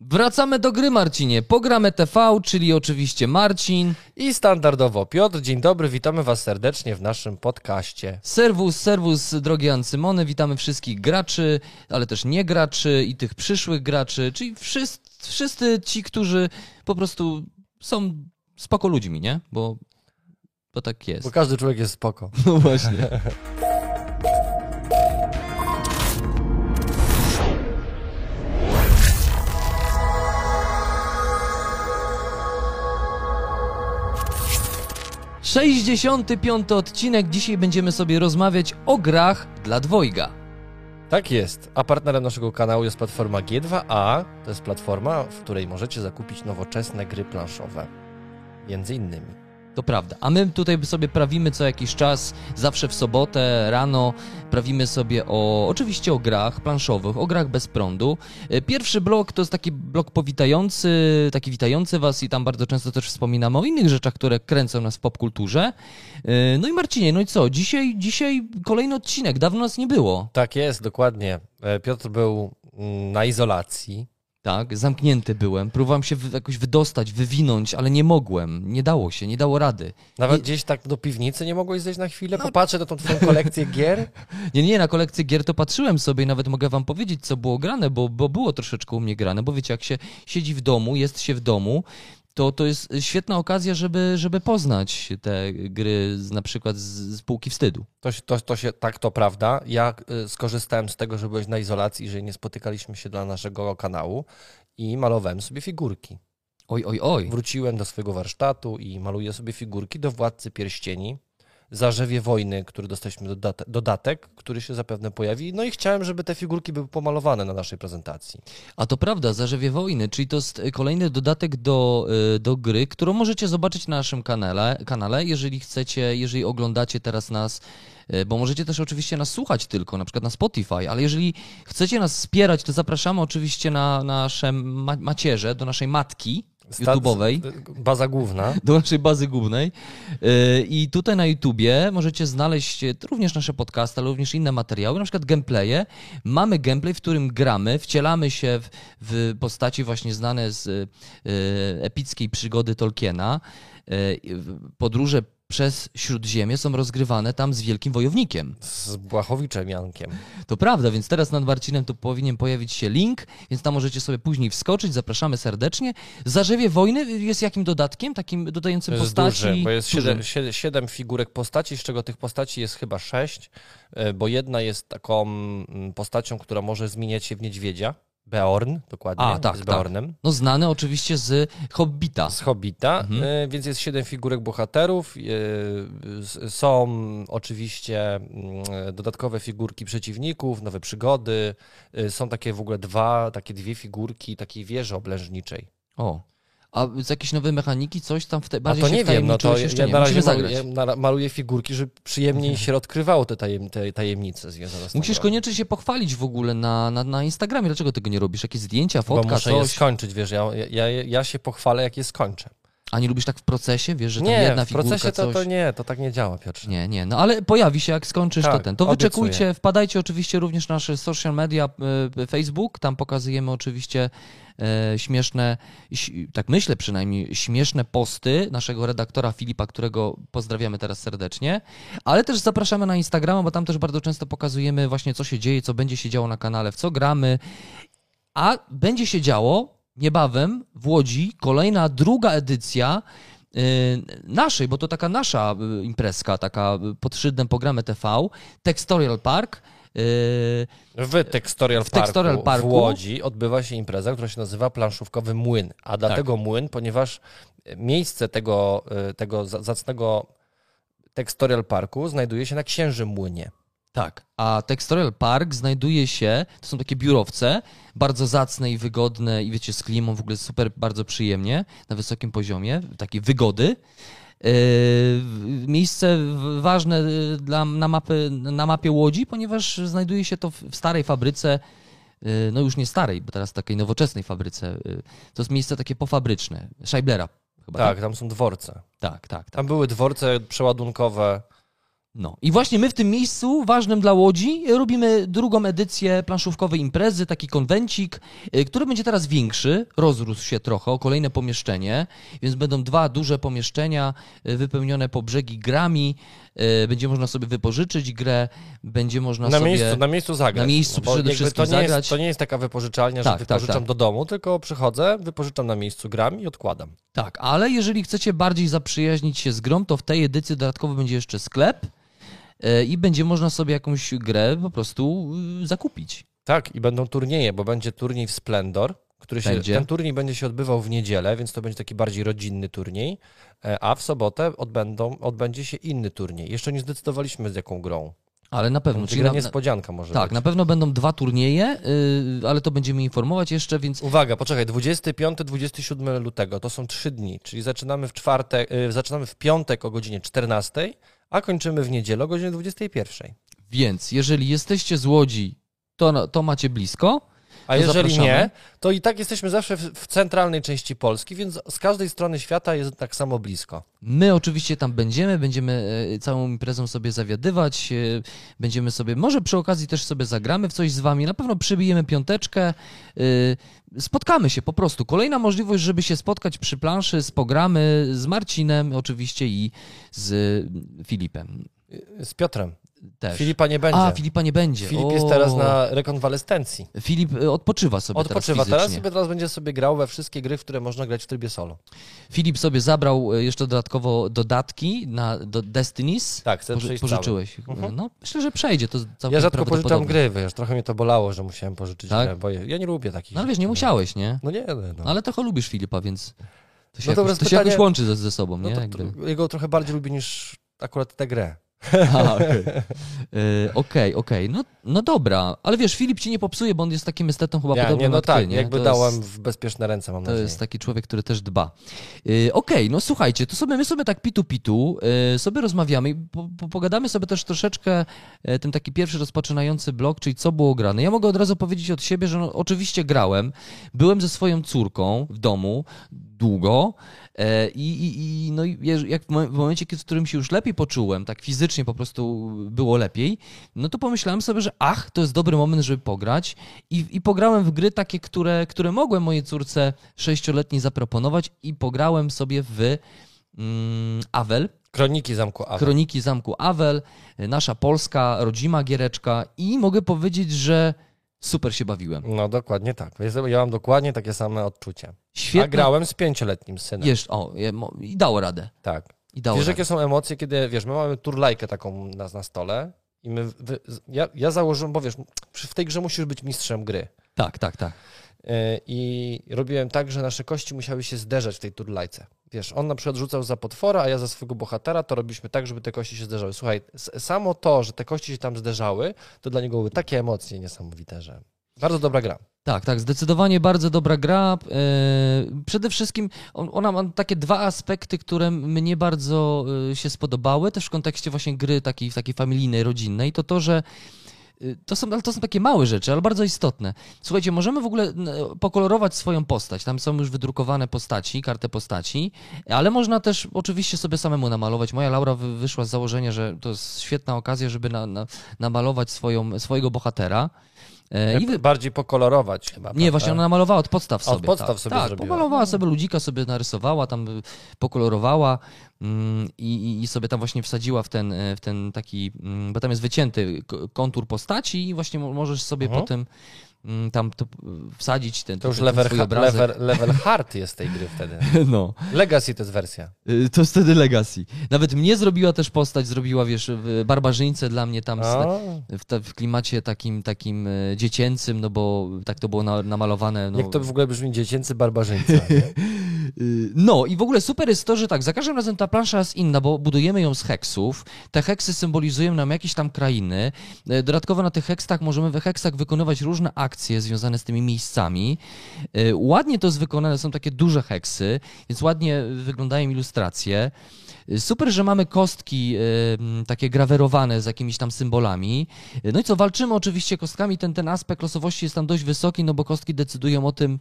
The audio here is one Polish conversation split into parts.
Wracamy do gry, Marcinie. Pogramy TV, czyli oczywiście Marcin. I standardowo Piotr, dzień dobry, witamy Was serdecznie w naszym podcaście. Serwus, serwus, drogie Ancymony. Witamy wszystkich graczy, ale też nie graczy i tych przyszłych graczy, czyli wszyscy, wszyscy ci, którzy po prostu są spoko ludźmi, nie? Bo, bo tak jest. Bo każdy człowiek jest spoko. No właśnie. Sześćdziesiąty piąty odcinek. Dzisiaj będziemy sobie rozmawiać o grach dla dwojga. Tak jest. A partnerem naszego kanału jest platforma G2A. To jest platforma, w której możecie zakupić nowoczesne gry planszowe. Między innymi. To prawda. A my tutaj sobie prawimy co jakiś czas, zawsze w sobotę rano, prawimy sobie o, oczywiście o grach planszowych, o grach bez prądu. E, Pierwszy blok to jest taki blok powitający, taki witający Was i tam bardzo często też wspominamy o innych rzeczach, które kręcą nas w popkulturze. E, No i Marcinie, no i co? Dzisiaj, dzisiaj kolejny odcinek, dawno nas nie było. Tak jest, dokładnie. E, Piotr był mm, na izolacji. Tak, zamknięty byłem, próbowałem się jakoś wydostać, wywinąć, ale nie mogłem, nie dało się, nie dało rady. Nawet Nie- gdzieś tak do piwnicy nie mogłeś zejść na chwilę? No. Popatrzę na tą twoją kolekcję gier. Nie, nie, na kolekcję gier to patrzyłem sobie i nawet mogę wam powiedzieć, co było grane, bo, bo było troszeczkę u mnie grane, bo wiecie, jak się siedzi w domu, jest się w domu, to to jest świetna okazja, żeby, żeby poznać te gry z, na przykład z, z półki wstydu. To, to, to się, tak, to prawda. Ja y, skorzystałem z tego, że byłeś na izolacji, że nie spotykaliśmy się dla naszego kanału i malowałem sobie figurki. Oj, oj, oj. Wróciłem do swojego warsztatu i maluję sobie figurki do Władcy Pierścieni, Zarzewie Wojny, który dostaliśmy dodate, dodatek, który się zapewne pojawi. No i chciałem, żeby te figurki były pomalowane na naszej prezentacji. A to prawda, Zarzewie Wojny, czyli to jest kolejny dodatek do, y, do gry, którą możecie zobaczyć na naszym kanale, kanale, jeżeli chcecie, jeżeli oglądacie teraz nas, y, bo możecie też oczywiście nas słuchać tylko, na przykład na Spotify, ale jeżeli chcecie nas wspierać, to zapraszamy oczywiście na nasze ma macierze, do naszej matki YouTube'owej. Baza główna. do naszej bazy głównej. Yy, I tutaj na YouTubie możecie znaleźć e, również nasze podcasty, ale również inne materiały, na przykład gameplaye. Mamy gameplay, w którym gramy, wcielamy się w, w postaci właśnie znane z e, epickiej przygody Tolkiena. E, Podróże przez Śródziemie są rozgrywane tam z wielkim wojownikiem. Z Błachowiczem Jankiem. To prawda, więc teraz nad Marcinem to powinien pojawić się link, więc tam możecie sobie później wskoczyć, zapraszamy serdecznie. Zarzewie Wojny jest jakim dodatkiem, takim dodającym jest postaci? duży, bo jest siedem, siedem figurek postaci, z czego tych postaci jest chyba sześć, e, bo jedna jest taką mm, postacią, która może zmieniać się w niedźwiedzia. Beorn, dokładnie, A, tak, z tak. Beornem. No znany oczywiście z Hobbita. Z Hobbita, Mhm. e, więc jest siedem figurek bohaterów. e, s- Są oczywiście mm, dodatkowe figurki przeciwników, nowe przygody. e, Są takie w ogóle dwa, takie dwie figurki takiej wieży oblężniczej. O. A z jakieś nowe mechaniki, coś tam w te, A bardziej to się nie wiem, no to jeszcze ja nie. na razie maluję, ja maluję figurki, żeby przyjemniej się odkrywało te, tajem, te tajemnice związane z Musisz koniecznie się pochwalić w ogóle na, na, na Instagramie. Dlaczego tego nie robisz? Jakieś zdjęcia, Bo fotka, muszę je coś? skończyć, wiesz, ja, ja, ja się pochwalę, jak je skończę. A nie lubisz tak w procesie? Wiesz, że tam Nie, jedna w figurka, procesie to, coś... to nie, to tak nie działa, Piotrze. Nie, nie, no ale pojawi się, jak skończysz to Tak, ten. To obiecuję. wyczekujcie, wpadajcie oczywiście również na nasze social media, e, Facebook, tam pokazujemy oczywiście e, śmieszne, tak myślę przynajmniej, śmieszne posty naszego redaktora Filipa, którego pozdrawiamy teraz serdecznie, ale też zapraszamy na Instagrama, bo tam też bardzo często pokazujemy właśnie co się dzieje, co będzie się działo na kanale, w co gramy, a będzie się działo niebawem w Łodzi kolejna, druga edycja y, naszej, bo to taka nasza y, imprezka, taka y, pod szyldem programy TV, Textorial Park. W Textorial, W Textorial Parku, Parku. w Łodzi odbywa się impreza, która się nazywa Planszówkowy Młyn. A dlatego Tak. młyn, ponieważ miejsce tego, y, tego za- zacnego Textorial Parku znajduje się na Księżym Młynie. Tak, a Textorial Park znajduje się, to są takie biurowce, bardzo zacne i wygodne i wiecie, z klimą w ogóle super, bardzo przyjemnie, na wysokim poziomie, takiej wygody. Yy, Miejsce ważne yy, dla, na, mapy, na mapie Łodzi, ponieważ znajduje się to w w starej fabryce, yy, no już nie starej, bo teraz takiej nowoczesnej fabryce. yy, To jest miejsce takie pofabryczne, Scheiblera chyba. Tak, tam są dworce. Tak, tak, tak. Tam były dworce przeładunkowe No i właśnie my w tym miejscu, ważnym dla Łodzi, robimy drugą edycję planszówkowej imprezy, taki konwencik, y, który będzie teraz większy, rozrósł się trochę o kolejne pomieszczenie, więc będą dwa duże pomieszczenia y, wypełnione po brzegi grami, y, będzie można sobie wypożyczyć grę, będzie można Na sobie... miejscu, na miejscu zagrać. na miejscu bo przede wszystkim to nie zagrać. Jest, to nie jest taka wypożyczalnia, że Tak, tak, wypożyczam tak. do domu, tylko przychodzę, wypożyczam na miejscu, gram i odkładam. Tak, ale jeżeli chcecie bardziej zaprzyjaźnić się z grą, to w tej edycji dodatkowo będzie jeszcze sklep i będzie można sobie jakąś grę po prostu y, zakupić. Tak, i będą turnieje, bo będzie turniej w Splendor, który się, Będzie. ten turniej będzie się odbywał w niedzielę, więc to będzie taki bardziej rodzinny turniej, e, a w sobotę odbędą, odbędzie się inny turniej. Jeszcze nie zdecydowaliśmy z jaką grą. Ale na pewno. Czyli gra niespodzianka może tak, być. na pewno będą dwa turnieje, yy, ale to będziemy informować jeszcze, więc Uwaga, poczekaj, 25-27 lutego to są trzy dni, czyli zaczynamy w czwartek, y, zaczynamy w piątek o godzinie 14, a kończymy w niedzielę o godzinie 21. Więc jeżeli jesteście z Łodzi, to, to macie blisko. A To jeżeli zapraszamy. nie, to i tak jesteśmy zawsze w, w centralnej części Polski, więc z każdej strony świata jest tak samo blisko. My oczywiście tam będziemy, będziemy e, całą imprezą sobie zawiadywać, e, będziemy sobie, może przy okazji też sobie zagramy w coś z wami, na pewno przybijemy piąteczkę, e, spotkamy się po prostu. Kolejna możliwość, żeby się spotkać przy planszy, z pogramy z Marcinem oczywiście i z Filipem Z Piotrem. Też. Filipa nie będzie. A, Filipa nie będzie. Filip jest O. teraz na rekonwalescencji. Filip y, odpoczywa sobie Odpoczywa teraz teraz fizycznie. i teraz będzie sobie grał we wszystkie gry, w które można grać w trybie solo. Filip sobie zabrał y, jeszcze dodatkowo dodatki na do Destinies. Tak, chcę Poży, pożyczyłeś. Mhm. No, myślę, że przejdzie. To całkiem Ja rzadko pożyczam gry, wiesz, trochę mnie to bolało, że musiałem pożyczyć Tak? grę, bo ja nie lubię takich No ale wiesz, nie musiałeś, nie? No nie, no. no. Ale trochę lubisz Filipa, więc to się, No jakoś, jest to się pytanie- jakoś łączy ze, ze sobą, No nie? to, Jakby. to, jego trochę bardziej lubię niż akurat tę grę. Okej, Y, okej. okej. No, no dobra, ale wiesz, Filip ci nie popsuje, bo on jest takim estetą chyba Nie, podobnym nie, no jak tak, ty, nie? jakby To dałem jest- w bezpieczne ręce, mam To nadzieję. jest taki człowiek, który też dba. Yy, Okej, no słuchajcie, to sobie my sobie tak pitu-pitu yy, sobie rozmawiamy i po, po, pogadamy sobie też troszeczkę yy, ten taki pierwszy rozpoczynający blok, czyli co było grane. Ja mogę od razu powiedzieć od siebie, że no, oczywiście grałem, byłem ze swoją córką w domu długo yy, i, i, i no, jak w mo- w momencie, w którym się już lepiej poczułem, tak fizycznie po prostu było lepiej, no to pomyślałem sobie, że ach, to jest dobry moment, żeby pograć i, i pograłem w gry takie, które, które mogłem mojej córce sześcioletniej zaproponować i pograłem sobie w mm, Avel, Kroniki Zamku Awa. Kroniki Zamku Avel, nasza polska, rodzima giereczka i mogę powiedzieć, że super się bawiłem. No dokładnie tak. Ja mam dokładnie takie same odczucia. Świetnie. A grałem z pięcioletnim synem. Jeszcze, o, i dało radę. Tak. I dało Wiesz, radę. jakie są emocje, kiedy, wiesz, my mamy turlajkę taką na, na stole i my, wy, ja, ja założyłem, bo wiesz, w tej grze musisz być mistrzem gry. Tak, tak, tak. Yy, I robiłem tak, że nasze kości musiały się zderzać w tej turlajce. Wiesz, on na przykład rzucał za potwora, a ja za swojego bohatera, to robiliśmy tak, żeby te kości się zderzały. Słuchaj, samo to, że te kości się tam zderzały, to dla niego były takie emocje niesamowite, że bardzo dobra gra. Tak, tak, zdecydowanie bardzo dobra gra. E, Przede wszystkim on- ona ma takie dwa aspekty, które mnie bardzo e, się spodobały, też w kontekście właśnie gry takiej, takiej familijnej, rodzinnej, to to, że e, to są, ale to są takie małe rzeczy, ale bardzo istotne. Słuchajcie, możemy w ogóle pokolorować swoją postać. Tam są już wydrukowane postaci, kartę postaci, ale można też oczywiście sobie samemu namalować. Moja Laura wy- wyszła z założenia, że to jest świetna okazja, żeby na, na, namalować swoją, swojego bohatera. E, I wy, Bardziej pokolorować chyba. nie, prawda? właśnie ona namalowała od podstaw A, od sobie. podstaw tak, sobie tak, zrobiła. pomalowała sobie ludzika, sobie narysowała, tam y, pokolorowała mm, i, i- sobie tam właśnie wsadziła w ten, y, w ten taki, mm, bo tam jest wycięty kontur postaci i właśnie mo- możesz sobie Mhm. potem tam to, wsadzić ten, To już ten, level, level, level hard jest tej gry wtedy. No, Legacy to jest wersja. y, to jest wtedy Legacy. Nawet mnie zrobiła też postać, zrobiła, wiesz, w barbarzyńce dla mnie tam z, w, w klimacie takim, takim y, dziecięcym, no bo tak to było na, namalowane. No, Jak to w ogóle brzmi dziecięcy barbarzyńca. Y, No i w ogóle super jest to, że tak, za każdym razem ta plansza jest inna, bo budujemy ją z heksów. Te heksy symbolizują nam jakieś tam krainy. Y, Dodatkowo na tych heksach możemy w heksach wykonywać różne akcje związane z tymi miejscami. Y, Ładnie to jest wykonane, są takie duże heksy, więc ładnie wyglądają ilustracje. Y, Super, że mamy kostki y, takie grawerowane z jakimiś tam symbolami. No i co, walczymy oczywiście kostkami. Ten, ten aspekt losowości jest tam dość wysoki, no bo kostki decydują o tym,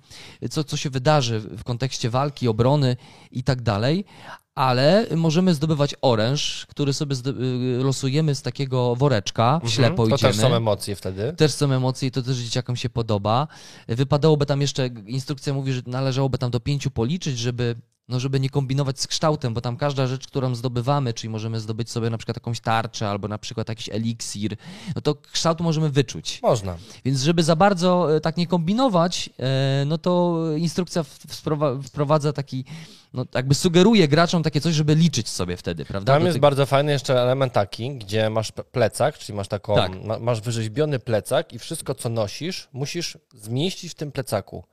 co, co się wydarzy w kontekście walki obrony i tak dalej, ale możemy zdobywać oręż, który sobie y, losujemy z takiego woreczka, mhm, ślepo to idziemy. też są emocje wtedy. Też są emocje i to też dzieciakom się podoba. Wypadałoby tam jeszcze, instrukcja mówi, że należałoby tam do pięciu policzyć, żeby no żeby nie kombinować z kształtem, bo tam każda rzecz, którą zdobywamy, czyli możemy zdobyć sobie na przykład jakąś tarczę albo na przykład jakiś eliksir, no to kształt możemy wyczuć. Można. Więc żeby za bardzo e, tak nie kombinować, e, no to instrukcja wprowadza taki, no jakby sugeruje graczom takie coś, żeby liczyć sobie wtedy, prawda? Tam jest bardzo fajny jeszcze element taki, gdzie masz plecak, czyli masz taką, tak. masz wyrzeźbiony plecak i wszystko, co nosisz, musisz zmieścić w tym plecaku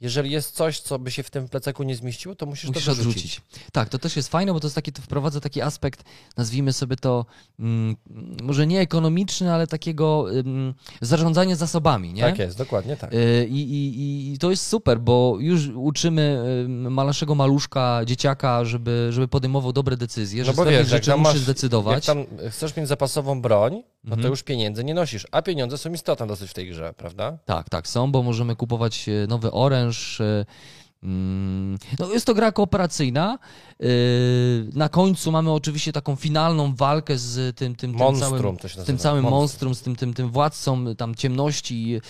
jeżeli jest coś, co by się w tym plecaku nie zmieściło, to musisz, musisz to odrzucić. Tak, to też jest fajne, bo to, jest taki, to wprowadza taki aspekt, nazwijmy sobie to, mm, może nie ekonomiczny, ale takiego mm, zarządzania zasobami, nie? Tak jest, dokładnie tak. Y, I, i, I to jest super, bo już uczymy naszego maluszka, dzieciaka, żeby, żeby podejmował dobre decyzje, że no bo wiesz, rzeczy jak musi zdecydować. Jak tam chcesz mieć zapasową broń, no to mhm. już pieniędzy nie nosisz, a pieniądze są istotne dosyć w tej grze, prawda? Tak, tak, są, bo możemy kupować e, nowy oręż, e, mm, no jest to gra kooperacyjna. E, na końcu mamy oczywiście taką finalną walkę z tym, tym, tym całym, to się tym całym monstrum. monstrum, z tym, tym, tym władcą tam ciemności.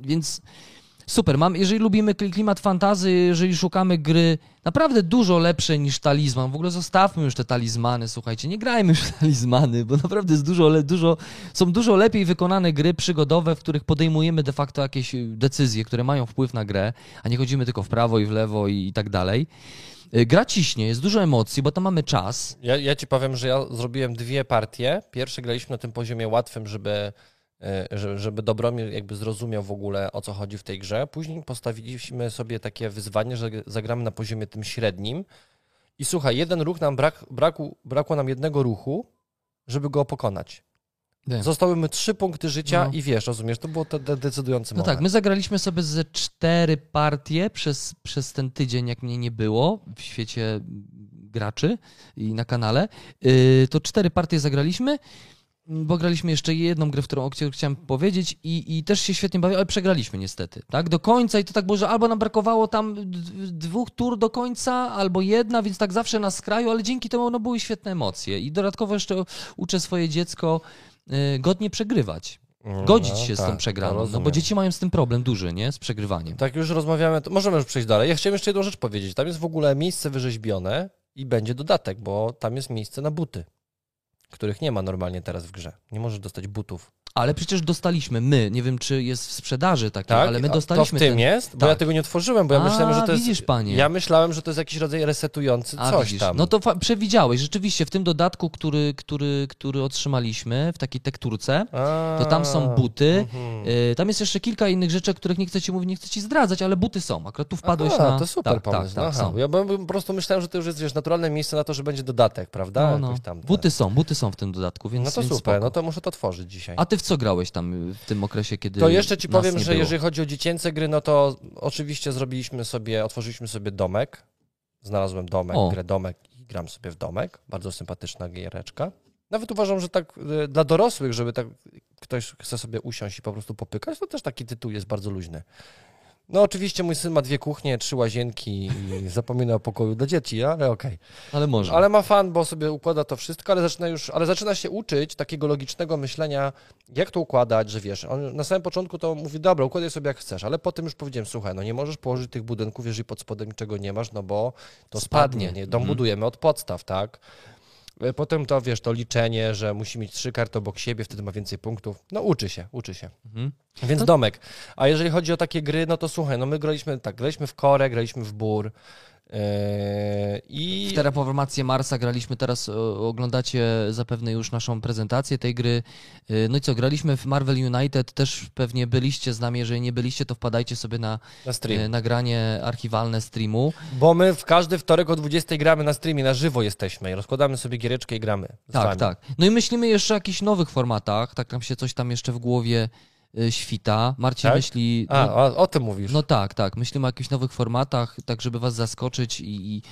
Więc super. Mam, jeżeli lubimy klimat fantazy, jeżeli szukamy gry naprawdę dużo lepsze niż talizman, w ogóle zostawmy już te talizmany, słuchajcie, nie grajmy już talizmany, bo naprawdę jest dużo, dużo, są dużo lepiej wykonane gry przygodowe, w których podejmujemy de facto jakieś decyzje, które mają wpływ na grę, a nie chodzimy tylko w prawo i w lewo i, i tak dalej. Y, gra ciśnie, jest dużo emocji, bo tam mamy czas. Ja, ja ci powiem, że ja zrobiłem dwie partie. Pierwsze graliśmy na tym poziomie łatwym, żeby żeby Dobromir jakby zrozumiał w ogóle o co chodzi w tej grze. Później postawiliśmy sobie takie wyzwanie, że zagramy na poziomie tym średnim. I słuchaj, jeden ruch nam brak, braku, brakło nam jednego ruchu, żeby go pokonać. Nie. Zostały mi trzy punkty życia no. i wiesz, rozumiesz, to było to decydujący no moment. tak, my zagraliśmy sobie ze cztery partie przez, przez ten tydzień, jak mnie nie było w świecie graczy i na kanale. Yy, to cztery partie zagraliśmy bo graliśmy jeszcze jedną grę, w którą, o której chciałem powiedzieć i, i też się świetnie bawię, ale przegraliśmy niestety, tak, do końca i to tak było, że albo nam brakowało tam dwóch tur do końca, albo jedna, więc tak zawsze na skraju, ale dzięki temu no, były świetne emocje i dodatkowo jeszcze uczę swoje dziecko y, godnie przegrywać. Mm, Godzić no, się tak, z tą przegraną, no bo dzieci mają z tym problem duży, nie? Z przegrywaniem. Tak już rozmawiamy, to możemy już przejść dalej. Ja chciałem jeszcze jedną rzecz powiedzieć. Tam jest w ogóle miejsce wyrzeźbione i będzie dodatek, bo tam jest miejsce na buty których nie ma normalnie teraz w grze. Nie możesz dostać butów ale przecież dostaliśmy my, nie wiem czy jest w sprzedaży takie, tak? ale my dostaliśmy. To w tym ten... jest? Bo tak. ja tego nie otworzyłem, bo ja A, myślałem, że to jest. Widzisz, panie. Ja myślałem, że to jest jakiś rodzaj resetujący A, coś widzisz. tam. No to przewidziałeś. Rzeczywiście w tym dodatku, który, który, który otrzymaliśmy w takiej tekturce, A, to tam są buty. Y, tam jest jeszcze kilka innych rzeczy, o których nie chcę ci mówić, nie chcę ci zdradzać, ale buty są. Akurat tu wpadłeś Aha, na. To super tak, pomysł. Tak, tak. Ja po prostu myślałem, że to już jest wiesz, naturalne miejsce na to, że będzie dodatek, prawda? No, no. Tam, buty są, buty są w tym dodatku, więc. No to więc super, spoko. no to muszę to tworzyć dzisiaj. A ty w co grałeś tam w tym okresie, kiedy. To jeszcze ci powiem, że jeżeli chodzi o dziecięce gry, no to oczywiście zrobiliśmy sobie, otworzyliśmy sobie domek. Znalazłem domek, o. grę domek i gram sobie w domek. Bardzo sympatyczna giereczka. Nawet uważam, że tak y, dla dorosłych, żeby tak ktoś chce sobie usiąść i po prostu popykać, to też taki tytuł jest bardzo luźny. No oczywiście mój syn ma dwie kuchnie, trzy łazienki i zapomina o pokoju dla dzieci, ale okej. Okay. Ale może. Ale ma fan, bo sobie układa to wszystko, ale zaczyna już, ale zaczyna się uczyć takiego logicznego myślenia, jak to układać, że wiesz, on na samym początku to mówi, dobra, układaj sobie jak chcesz, ale potem już powiedziałem, słuchaj, no nie możesz położyć tych budynków, jeżeli pod spodem niczego nie masz, no bo to spadnie, spadnie. nie? Dom mhm. budujemy od podstaw, tak? E, potem to, wiesz, to liczenie, że musi mieć trzy karty obok siebie, wtedy ma więcej punktów. No uczy się, uczy się. Mhm. Więc domek. A jeżeli chodzi o takie gry, no to słuchaj, no my graliśmy tak, graliśmy w Korę, graliśmy w Bur, I... W Terraformację Marsa graliśmy teraz, oglądacie zapewne już naszą prezentację tej gry. Yy, no i co, graliśmy w Marvel United, też pewnie byliście z nami, jeżeli nie byliście, to wpadajcie sobie na, na yy, nagranie archiwalne streamu. Bo my w każdy wtorek o 20 gramy na streamie, na żywo jesteśmy i rozkładamy sobie giereczkę i gramy. Tak, tak. No i myślimy jeszcze o jakichś nowych formatach, tak nam się coś tam jeszcze w głowie świta. Marcin Tak? myśli... A, no, o, o tym mówisz. no tak, tak. Myślimy o jakichś nowych formatach, tak żeby was zaskoczyć i, i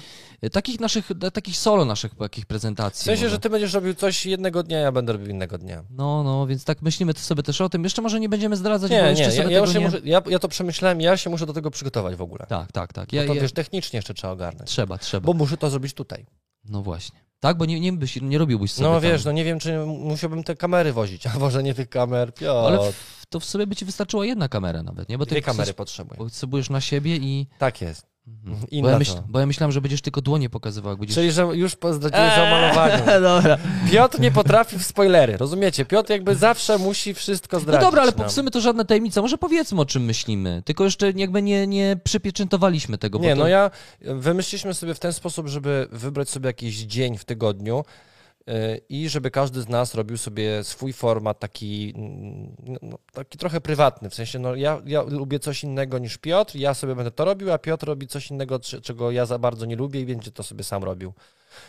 y, takich naszych, e, takich solo naszych jakich prezentacji. w sensie, może. że ty będziesz robił coś jednego dnia, ja będę robił innego dnia. No, no, więc tak myślimy sobie też o tym. Jeszcze może nie będziemy zdradzać, bo Nie, jeszcze nie, sobie ja, ja, nie... muszę, ja, ja to przemyślałem, ja się muszę do tego przygotować w ogóle. Tak, tak, tak. Bo Ja, to ja... wiesz, technicznie jeszcze trzeba ogarnąć. Trzeba, trzeba. Bo muszę to zrobić tutaj. No właśnie. Tak, bo nie, nie, byś, nie robiłbyś sobie No tam... wiesz, no nie wiem, czy musiałbym te kamery wozić, a może nie tych kamer, Piotr. Ale to w sobie by ci wystarczyła jedna kamera nawet, nie? Bo Dwie kamery potrzebuję. potrzebujesz na siebie i... Tak jest. Mhm. Bo, Inna ja myśl, bo ja myślałem, że będziesz tylko dłonie pokazywał, jak będziesz... Czyli, że już zdradziłeś o malowaniu. dobra. Piotr nie potrafi w spoilery, rozumiecie? Piotr jakby zawsze musi wszystko No zdradzić. dobra, ale w sumie to żadna tajemnica. Może powiedzmy, o czym myślimy. Tylko jeszcze jakby nie, nie przypieczętowaliśmy tego. bo Nie, to... no ja wymyśliliśmy sobie w ten sposób, żeby wybrać sobie jakiś dzień w tygodniu i żeby każdy z nas robił sobie swój format taki, mm, no, taki trochę prywatny. W sensie, no ja, ja lubię coś innego niż Piotr, ja sobie będę to robił, a Piotr robi coś innego, czego ja za bardzo nie lubię i będzie to sobie sam robił.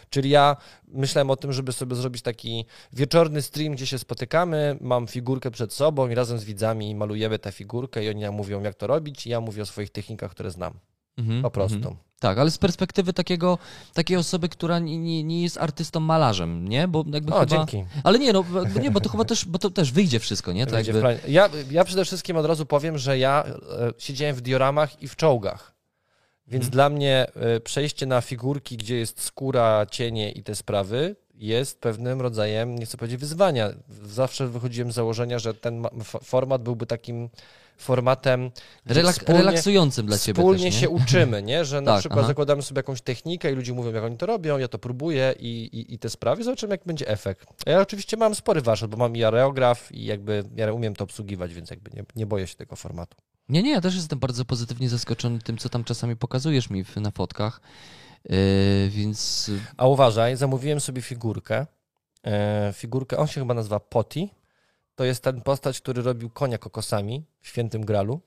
Czyli ja myślałem o tym, żeby sobie zrobić taki wieczorny stream, gdzie się spotykamy, mam figurkę przed sobą i razem z widzami malujemy tę figurkę i oni nam mówią, jak to robić i ja mówię o swoich technikach, które znam. Mhm, Po prostu. mhm. Tak, ale z perspektywy takiego, takiej osoby, która nie, nie, nie jest artystą malarzem, nie? Bo jakby O, chyba... dzięki. Ale nie, no bo- nie, bo to chyba też, bo to też wyjdzie wszystko, nie? Tak jakby... Ja, ja przede wszystkim od razu powiem, że ja e, siedziałem w dioramach i w czołgach. Więc Mhm. dla mnie e, przejście na figurki, gdzie jest skóra, cienie i te sprawy, jest pewnym rodzajem, nie chcę powiedzieć, wyzwania. Zawsze wychodziłem z założenia, że ten format byłby takim formatem, Relak- wspólnie, relaksujący dla ciebie wspólnie też, się uczymy, nie? że na Tak, przykład aha. zakładamy sobie jakąś technikę i ludzie mówią, jak oni to robią, ja to próbuję i, i, i te sprawy, zobaczymy, jak będzie efekt. Ja oczywiście mam spory warsztat, bo mam i areograf i jakby ja umiem to obsługiwać, więc jakby nie, nie boję się tego formatu. Nie, nie, ja też jestem bardzo pozytywnie zaskoczony tym, co tam czasami pokazujesz mi na fotkach. Yy, więc A uważaj, zamówiłem sobie figurkę. E, figurkę, on się chyba nazywa Poti. To jest ten postać, który robił konia kokosami w Świętym Gralu.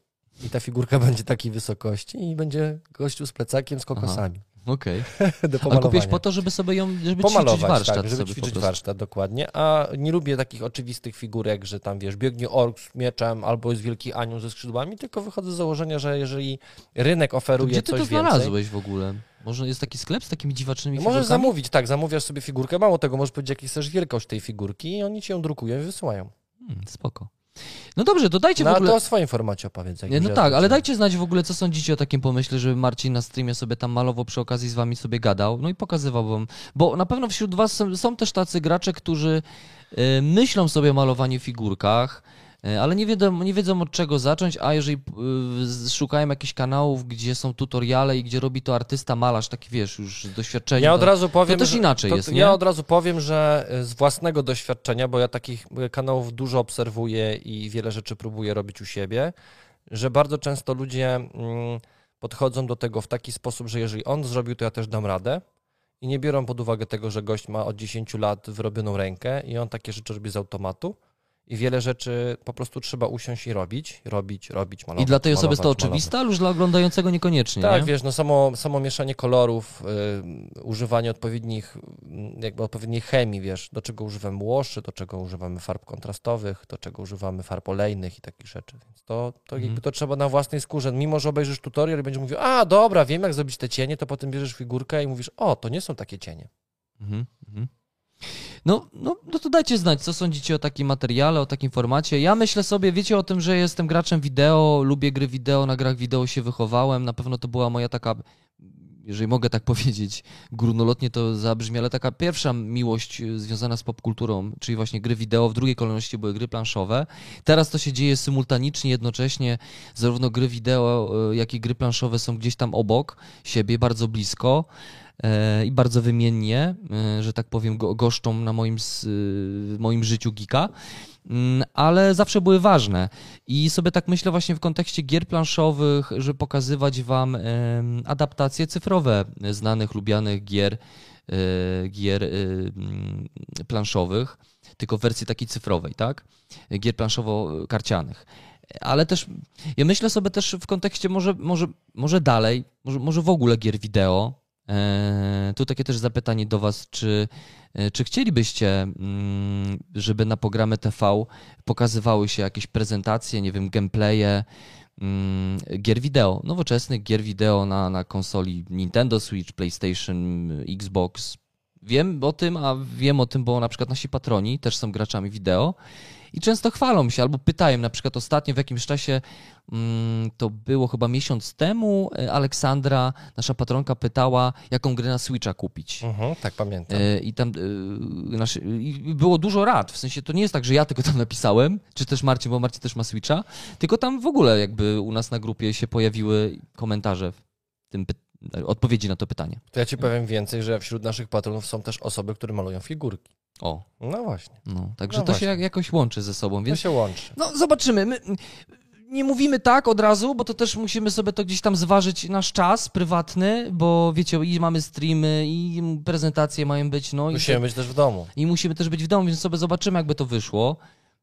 I ta figurka będzie takiej wysokości i będzie gościu z plecakiem z kokosami. okej. Do Ale kupiłeś po to, żeby sobie ją, żeby ćwiczyć Pomalować, warsztat tak, żeby ćwiczyć warsztat, dokładnie. A nie lubię takich oczywistych figurek, że tam, wiesz, biegnie ork z mieczem albo jest wielki anioł ze skrzydłami, tylko wychodzę z założenia, że jeżeli rynek To oferuje Gdzie ty coś to więcej... znalazłeś w ogóle? Może jest taki sklep z takimi dziwacznymi Możesz figurkami? zamówić, tak, zamówiasz sobie figurkę, mało tego, możesz powiedzieć, jaki chcesz wielkość tej figurki i oni ci ją drukują i wysyłają. Hmm, spoko. No dobrze, to dajcie No w ogóle... to o swoim formacie opowiedz. jak no tak, ale dajcie znać w ogóle, co sądzicie o takim pomyśle, żeby Marcin na streamie sobie tam malował przy okazji z wami sobie gadał, no i pokazywał wam. Bo na pewno wśród was są, są też tacy gracze, którzy y, myślą sobie o malowaniu figurkach, ale nie wiedzą, nie wiedzą od czego zacząć, a jeżeli z- szukają jakichś kanałów, gdzie są tutoriale i gdzie robi to artysta, malarz, taki wiesz, już z doświadczenia. Ja od to- razu powiem, też że- inaczej to, jest, Ja nie? od razu powiem, że y, z własnego doświadczenia, bo ja takich kanałów dużo obserwuję i wiele rzeczy próbuję robić u siebie, że bardzo często ludzie mm, podchodzą do tego w taki sposób, że jeżeli on zrobił, to ja też dam radę. I nie biorą pod uwagę tego, że gość ma od 10 lat wyrobioną rękę i on takie rzeczy robi z automatu. I wiele rzeczy po prostu trzeba usiąść i robić, robić, robić, malować. I dla tej osoby jest to oczywiste, ale już dla oglądającego niekoniecznie. Tak, nie? wiesz, no samo, samo mieszanie kolorów, y, używanie odpowiednich, y, jakby odpowiedniej chemii, wiesz, do czego używamy łoszy, do czego używamy farb kontrastowych, do czego używamy farb olejnych i takich rzeczy. Więc to, to Mhm. jakby to trzeba na własnej skórze. Mimo, że obejrzysz tutorial i będziesz mówił, a dobra, wiem jak zrobić te cienie, to potem bierzesz figurkę i mówisz, o, to nie są takie cienie. Mhm, mhm. No, no, no to dajcie znać, co sądzicie o takim materiale, o takim formacie. Ja myślę sobie, wiecie o tym, że jestem graczem wideo, lubię gry wideo, na grach wideo się wychowałem. Na pewno to była moja taka, jeżeli mogę tak powiedzieć, górnolotnie to zabrzmi, ale taka pierwsza miłość y, związana z popkulturą, czyli właśnie gry wideo. W drugiej kolejności były gry planszowe. Teraz to się dzieje symultanicznie, jednocześnie zarówno gry wideo, y, jak i gry planszowe są gdzieś tam obok siebie, bardzo blisko e, i bardzo wymiennie, e, że tak powiem, go, goszczą na moim, w moim życiu geeka, Mm, ale zawsze były ważne. I sobie tak myślę właśnie w kontekście gier planszowych, że pokazywać wam adaptacje cyfrowe znanych, lubianych gier, e, gier e, mm, planszowych, tylko w wersji takiej cyfrowej, tak? Gier planszowo-karcianych. Ale też, ja myślę sobie też w kontekście może, może, może dalej, może, może w ogóle gier wideo, E, tu takie też zapytanie do Was, czy, e, czy chcielibyście, mm, żeby na programy TV pokazywały się jakieś prezentacje, nie wiem, gameplaye, mm, gier wideo, nowoczesnych gier wideo na, na konsoli Nintendo Switch, PlayStation, Xbox. Wiem o tym, a wiem o tym, bo na przykład nasi patroni też są graczami wideo i często chwalą się albo pytają, na przykład ostatnio w jakimś czasie, mm, to było chyba miesiąc temu, e, Aleksandra, nasza patronka, pytała, jaką grę na Switcha kupić. Mhm, tak pamiętam. E, I tam e, i było dużo rad. W sensie to nie jest tak, że ja tylko tam napisałem, czy też Marcin, bo Marcin też ma Switcha, tylko tam w ogóle jakby u nas na grupie się pojawiły komentarze w tym odpowiedzi na to pytanie. To ja ci powiem więcej, że wśród naszych patronów są też osoby, które malują figurki. O. No właśnie. No, także No to właśnie. się jakoś łączy ze sobą, więc To się łączy. no zobaczymy. My nie mówimy tak od razu, bo to też musimy sobie to gdzieś tam zważyć nasz czas prywatny, bo wiecie, i mamy streamy, i prezentacje mają być, no i, Musimy być też w domu. i musimy też być w domu, więc sobie zobaczymy, jakby to wyszło.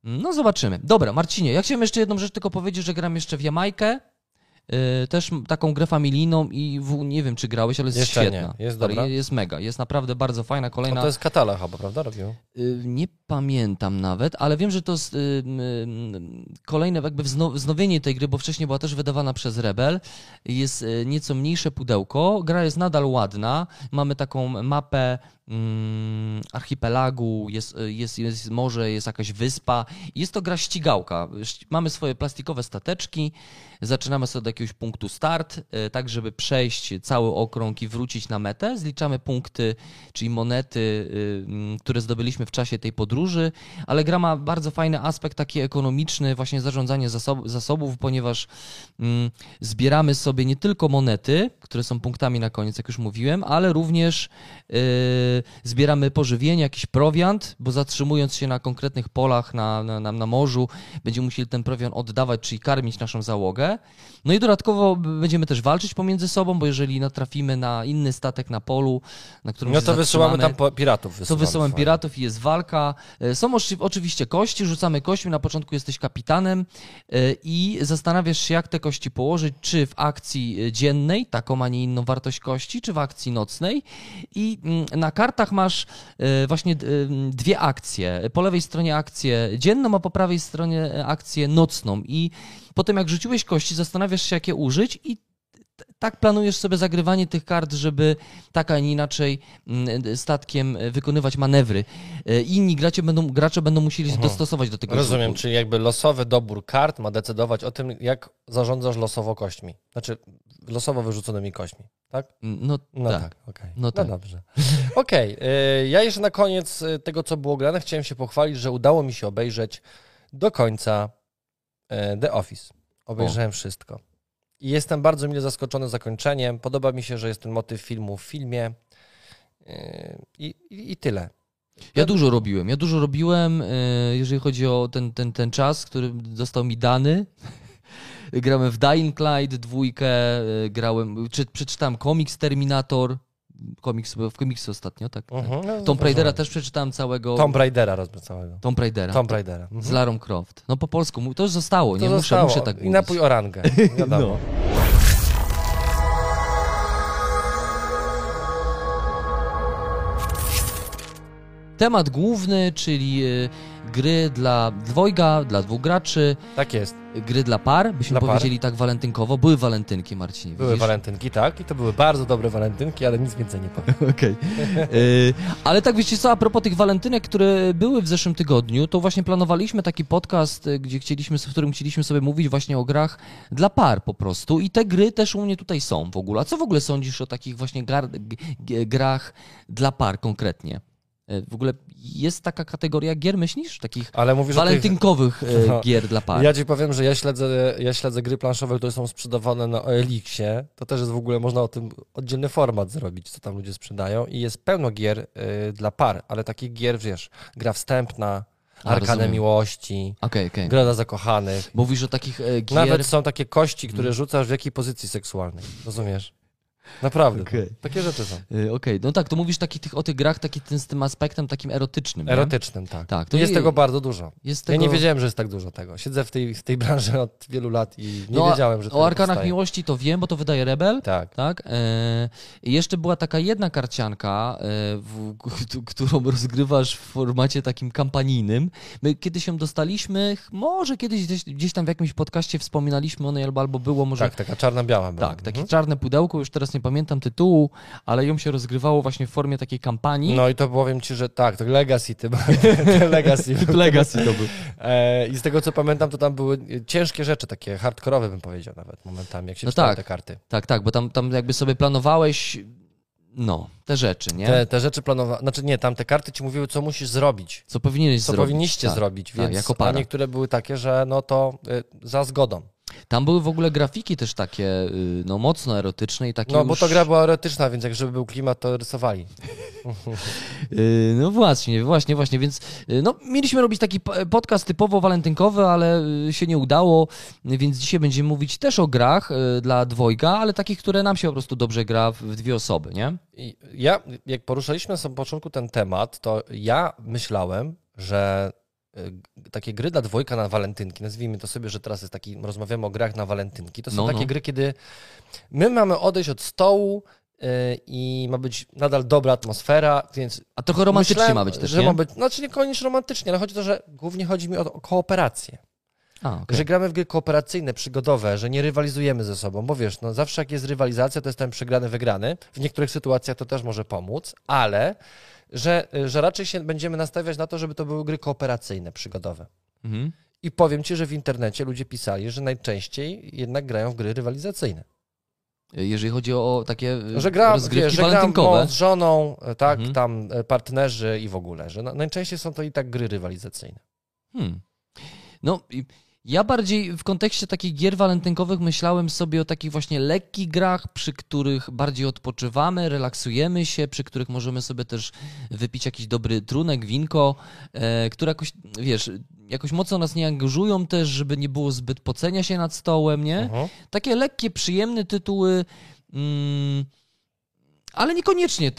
No zobaczymy. Dobra, Marcinie, ja chciałem jeszcze jedną rzecz tylko powiedzieć, że gram jeszcze w Jamajkę. Yy, też taką grę familijną i w, nie wiem, czy grałeś, ale jest Jeszcze nie. świetna. Jest Stary, dobra? Jest mega, jest naprawdę bardzo fajna, No kolejna... to jest katala chyba, prawda? Robił? Y, Nie pamiętam nawet, ale wiem, że to jest y, y, kolejne jakby wzno- wznowienie tej gry, bo wcześniej była też wydawana przez Rebel. Jest y, nieco mniejsze pudełko. Gra jest nadal ładna. Mamy taką mapę archipelagu, jest, y, jest, jest morze, jest jakaś wyspa. Jest to gra ścigałka. Ści- Mamy swoje plastikowe stateczki. Zaczynamy sobie od jakiegoś punktu start, y, tak żeby przejść cały okrąg i wrócić na metę. Zliczamy punkty, czyli monety, y, mm, które zdobyliśmy w czasie tej podróży, ale gra ma bardzo fajny aspekt taki ekonomiczny, właśnie zarządzanie zasob zasobów, ponieważ mm, zbieramy sobie nie tylko monety, które są punktami na koniec, jak już mówiłem, ale również y, zbieramy pożywienie, jakiś prowiant, bo zatrzymując się na konkretnych polach na, na, na, na morzu, będziemy musieli ten prowiant oddawać, czyli karmić naszą załogę. No i dodatkowo będziemy też walczyć pomiędzy sobą, bo jeżeli natrafimy na inny statek na polu, na którym No to wysyłamy tam piratów. to wysyłamy wysyłam swoich. piratów i jest walka. E, Są oczy- oczywiście kości, rzucamy kośćmi. Na początku jesteś kapitanem e, i zastanawiasz się, jak te kości położyć, czy w akcji e, dziennej, taką, a nie inną wartość kości, czy w akcji nocnej. I mm, na kartach masz e, właśnie em, dwie akcje. Po lewej stronie akcję dzienną, a po prawej stronie e, akcję nocną. I potem, jak rzuciłeś kości, zastanawiasz się, jakie użyć i tak planujesz sobie zagrywanie tych kart, żeby tak, a nie inaczej statkiem e, wykonywać manewry. E, Inni gracze będą, gracze będą musieli się dostosować do tego Rozumiem, rzutu. czyli jakby losowy dobór kart ma decydować o tym, jak zarządzasz losowo kośćmi. Znaczy losowo wyrzuconymi kośćmi, tak? No, No tak, tak. okej. No tak. dobrze. Okej, y, ja jeszcze na koniec y, tego, co było grane, chciałem się pochwalić, że udało mi się obejrzeć do końca y, The Office. Obejrzałem wszystko. I jestem bardzo mile zaskoczony zakończeniem. Podoba mi się, że jest ten motyw filmu w filmie. Y, I, i, i tyle. Ja dużo robiłem. Ja dużo robiłem, jeżeli chodzi o ten, ten, ten czas, który został mi dany. Grałem w Dying Light dwójkę, e, grałem, czy, przeczytałem komiks Terminator, komiks, w komiksy ostatnio, tak. tak. Mhm, no, Tomb Raidera rozumiem. też przeczytałem całego. Tomb Raidera rozumiem całego. Tomb Raidera. Tomb Raidera. Mhm. Z Larą Croft. No po polsku, to już zostało, To nie? zostało. Muszę, muszę tak I mówić. napój orangę. Wiadomo. No. Temat główny, czyli e, gry dla dwojga, dla dwóch graczy, Tak jest. gry dla par, byśmy Dla par. powiedzieli tak walentynkowo. Były walentynki, Marcinie, Były widzisz? walentynki, tak. I to były bardzo dobre walentynki, ale nic więcej nie powiem. Okej. Y, Ale tak wiecie co, a propos tych walentynek, które były w zeszłym tygodniu, to właśnie planowaliśmy taki podcast, y, gdzie chcieliśmy, w którym chcieliśmy sobie mówić właśnie o grach dla par po prostu i te gry też u mnie tutaj są w ogóle. A co w ogóle sądzisz o takich właśnie grach dla par konkretnie? Y, W ogóle jest taka kategoria gier, myślisz? Takich Ale mówisz o tych... walentynkowych y, No. gier dla par. Ja ci powiem, że ja śledzę, ja śledzę gry planszowe, które są sprzedawane na OLX-ie. To też jest w ogóle, można o tym oddzielny format zrobić, co tam ludzie sprzedają. I jest pełno gier y, dla par, ale takich gier, wiesz, gra wstępna, Arkanę. Miłości, Okej, okej. gra dla zakochanych. Mówisz o takich e, gier... Nawet są takie kości, które rzucasz w jakiej pozycji seksualnej. Rozumiesz? Naprawdę. Okej. Takie rzeczy są. Y, Okej, no tak, to mówisz taki, tych, o tych grach taki, ten, z tym aspektem takim erotycznym. nie? Erotycznym, tak. Tak, to jest je- tego bardzo dużo. Jest tego... Ja nie wiedziałem, że jest tak dużo tego. Siedzę w tej, w tej branży od wielu lat i nie No, wiedziałem, że to O Arkanach powstaje. Miłości to wiem, bo to wydaje Rebel. Tak. Tak. E, I jeszcze była taka jedna karcianka, e, w, którą rozgrywasz w formacie takim kampanijnym. My kiedyś ją dostaliśmy, może kiedyś gdzieś, gdzieś tam w jakimś podcaście wspominaliśmy o niej, albo, albo było może. Tak, taka czarna-biała była. Tak, takie Mhm. czarne pudełko, już teraz nie pamiętam tytułu, ale ją się rozgrywało właśnie w formie takiej kampanii. No i to powiem ci, że tak, to Legacy, ty, Legacy. Legacy to był. E, I z tego co pamiętam, to tam były ciężkie rzeczy, takie hardkorowe bym powiedział nawet momentami, jak się No tak. te karty. Tak, tak, bo tam, tam jakby sobie planowałeś, no, te rzeczy, nie? Te, te rzeczy planowane, znaczy nie, tam te karty ci mówiły, co musisz zrobić, Co powinieneś co zrobić. powinniście tak. zrobić, tak, więc jako a para. niektóre były takie, że no to y, za zgodą. Tam były w ogóle grafiki też takie, y, no mocno erotyczne i takie No bo już... to gra była erotyczna, więc jak żeby był klimat, to rysowali. Y, No właśnie, właśnie, właśnie, więc y, no, mieliśmy robić taki podcast typowo walentynkowy, ale się nie udało, więc dzisiaj będziemy mówić też o grach dla dwojga, ale takich, które nam się po prostu dobrze gra w dwie osoby, nie? Ja, jak poruszaliśmy na samym początku ten temat, to ja myślałem, że takie gry dla dwojga na walentynki, nazwijmy to sobie, że teraz jest taki, rozmawiamy o grach na walentynki, to są No, takie no. gry, kiedy my mamy odejść od stołu y, i ma być nadal dobra atmosfera, więc A trochę romantycznie myślałem, ma być też, że nie? ma być, znaczy niekoniecznie romantycznie, ale chodzi o to, że głównie chodzi mi o, o kooperację. A, okej. Że gramy w gry kooperacyjne, przygodowe, że nie rywalizujemy ze sobą, bo wiesz, no zawsze jak jest rywalizacja, to jest ten przegrany, wygrany. W niektórych sytuacjach to też może pomóc, ale że, że raczej się będziemy nastawiać na to, żeby to były gry kooperacyjne, przygodowe. Mhm. I powiem Ci, że w internecie ludzie pisali, że najczęściej jednak grają w gry rywalizacyjne. Jeżeli chodzi o takie y, Że gra, rozgrywki wiesz, że walentynkowe. z żoną, e, tak, Mhm. tam e, partnerzy i w ogóle, że na, najczęściej są to i tak gry rywalizacyjne. Hmm. No, i ja bardziej w kontekście takich gier walentynkowych myślałem sobie o takich właśnie lekkich grach, przy których bardziej odpoczywamy, relaksujemy się, przy których możemy sobie też wypić jakiś dobry trunek, winko, e, które jakoś, wiesz, jakoś mocno nas nie angażują też, żeby nie było zbyt pocenia się nad stołem, nie? Mhm. Takie lekkie, przyjemne tytuły, mm, ale niekoniecznie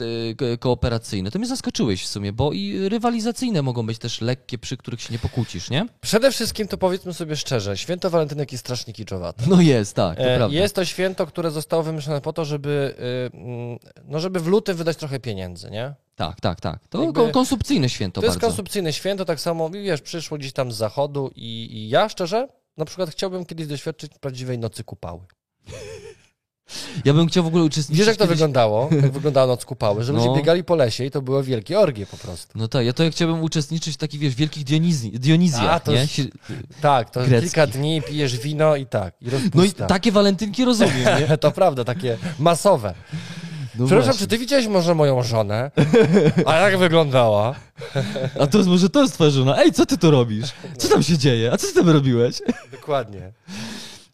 kooperacyjne. To mnie zaskoczyłeś w sumie, bo i rywalizacyjne mogą być też lekkie, przy których się nie pokłócisz, nie? Przede wszystkim to powiedzmy sobie szczerze, święto walentynek jest strasznie kiczowate. No jest, tak, to E, prawda. Jest to święto, które zostało wymyślone po to, żeby, y, mm, no żeby w lutym wydać trochę pieniędzy, nie? Tak, tak, tak. To Jakby- ko- konsumpcyjne święto To jest bardzo. konsumpcyjne święto, tak samo, wiesz, przyszło gdzieś tam z zachodu i, i ja szczerze, na przykład chciałbym kiedyś doświadczyć prawdziwej nocy kupały. Ja bym chciał w ogóle uczestniczyć Wiesz, jak to kiedyś... wyglądało? Jak wyglądała noc kupały? Że No. ludzie biegali po lesie i to były wielkie orgie po prostu. No tak, ja to ja chciałbym uczestniczyć w takich, wiesz, wielkich Dionizji, Dionizjach, A, to nie? jest- Tak, to Grecki. kilka dni pijesz wino i tak, i No i takie walentynki rozumiem, nie? To prawda, takie masowe. No Przepraszam, właśnie. czy ty widziałeś może moją żonę? A jak wyglądała? A to jest, może to jest twoja żona. Ej, co ty tu robisz? Co tam się dzieje? A co ty tam robiłeś? Dokładnie.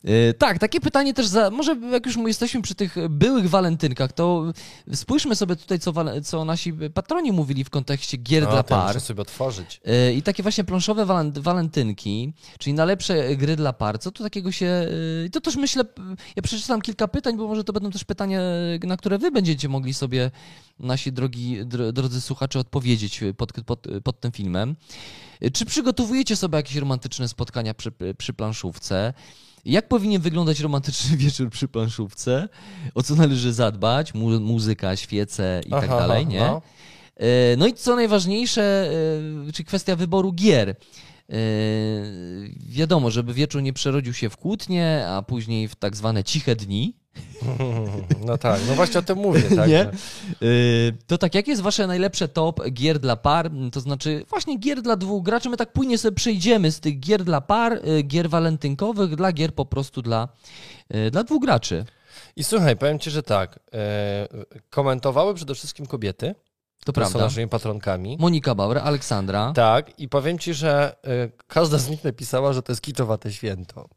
E, Tak, takie pytanie też za. Może jak już jesteśmy przy tych byłych walentynkach, to spójrzmy sobie tutaj, co, co nasi patroni mówili w kontekście gier No, dla par. muszę sobie otworzyć. E, I takie właśnie planszowe walent- walentynki, czyli najlepsze gry dla par. Co tu takiego się. e, To też myślę, ja przeczytam kilka pytań, bo może to będą też pytania, na które wy będziecie mogli sobie, nasi drogi, dro- drodzy słuchacze, odpowiedzieć pod, pod, pod tym filmem. Czy przygotowujecie sobie jakieś romantyczne spotkania przy, przy planszówce? Jak powinien wyglądać romantyczny wieczór przy planszówce? O co należy zadbać? Mu- muzyka, świece i tak dalej, nie? no. E, No i co najważniejsze, e, czy kwestia wyboru gier. E, Wiadomo, żeby wieczór nie przerodził się w kłótnie, a później w tak zwane ciche dni. No tak, no właśnie o tym mówię, tak? Nie? że- E, To tak, jakie jest wasze najlepsze top gier dla par? To znaczy właśnie gier dla dwóch graczy. My tak płynnie sobie przejdziemy z tych gier dla par, e, gier walentynkowych, dla gier po prostu dla, e, dla dwóch graczy. I słuchaj, powiem ci, że tak, e, komentowały przede wszystkim kobiety, To które są prawda. naszymi patronkami. Monika Bauer, Aleksandra. Tak, i powiem ci, że e, każda z nich napisała, że to jest kiczowate święto.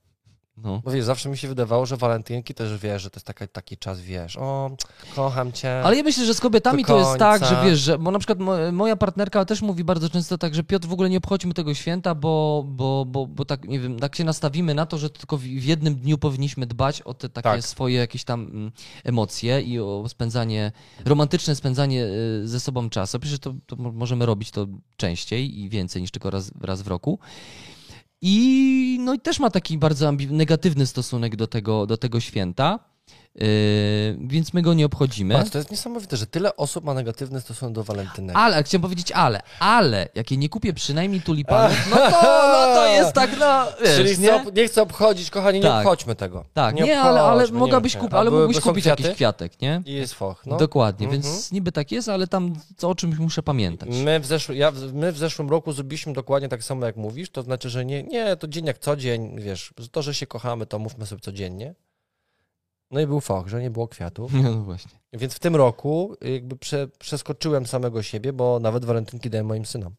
No. Bo wiesz, zawsze mi się wydawało, że walentynki też wiesz, że to jest taka, taki czas, wiesz, o, kocham cię. Ale ja myślę, że z kobietami to jest tak, że wiesz, że, bo na przykład mo, moja partnerka też mówi bardzo często tak, że Piotr w ogóle nie obchodźmy tego święta, bo, bo, bo, bo tak, nie wiem, tak się nastawimy na to, że tylko w, jednym dniu powinniśmy dbać o te takie Tak. swoje jakieś tam mm, emocje i o spędzanie, romantyczne spędzanie y, ze sobą czasu. Przecież to, to mo- możemy robić to częściej i więcej niż tylko raz, raz w roku. I, no i też ma taki bardzo negatywny stosunek do tego, do tego święta, więc my go nie obchodzimy. Patrz, to jest niesamowite, że tyle osób ma negatywny stosunek do walentynek. Ale, chciałem powiedzieć ale, ale, jak je nie kupię przynajmniej tulipanów, no to, no to jest tak, no Czyli wiesz, chcę, nie? ob- nie chcę obchodzić, kochani, nie Tak. obchodźmy tego. Tak, nie, ale, ale nie mogłabyś a ale mógłbyś kupić kwiaty? jakiś kwiatek, nie? I jest foch, no. Dokładnie, Mhm. więc niby tak jest, ale tam co, o czymś muszę pamiętać. My w, zeszł, ja, my w zeszłym roku zrobiliśmy dokładnie tak samo, jak mówisz, to znaczy, że nie, nie, to dzień jak co dzień, wiesz, to, że się kochamy, to mówmy sobie codziennie. No i był foch, że nie było kwiatów. No, no właśnie. Więc w tym roku jakby prze, przeskoczyłem samego siebie, bo nawet walentynki dałem moim synom.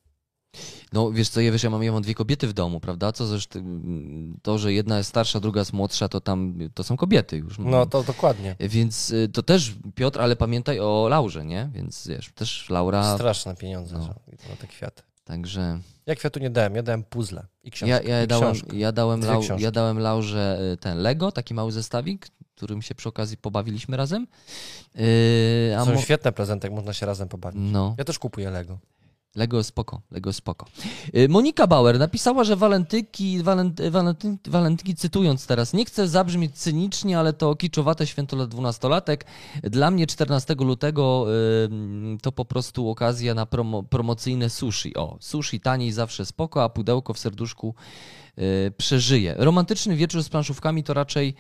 No wiesz co, ja wiesz, ja mam, ja mam dwie kobiety w domu, prawda? Co zresztą mm, to, że jedna jest starsza, druga jest młodsza, to tam to są kobiety już. No to dokładnie. Więc y, to też Piotr, ale pamiętaj o Laurze, nie? Więc wiesz, też Laura, Straszne pieniądze no. na te kwiaty. także Ja kwiatu nie dałem, ja dałem puzzle i książkę. ja, ja, dałem, książkę. ja, dałem Lau, ja dałem Laurze y, ten Lego, taki mały zestawik, którym się przy okazji pobawiliśmy razem. Yy, Są mo- świetne prezenty, jak można się razem pobawić. no, Ja też kupuję Lego. Lego spoko, Lego spoko. Y, Monika Bauer napisała, że walentynki, walenty, walentyn, walentynki, cytując teraz, nie chcę zabrzmieć cynicznie, ale to kiczowate święto dla dwunastolatek. Dla mnie 14 lutego y, to po prostu okazja na promo, promocyjne sushi. O, sushi taniej zawsze spoko, a pudełko w serduszku y, przeżyje. Romantyczny wieczór z planszówkami to raczej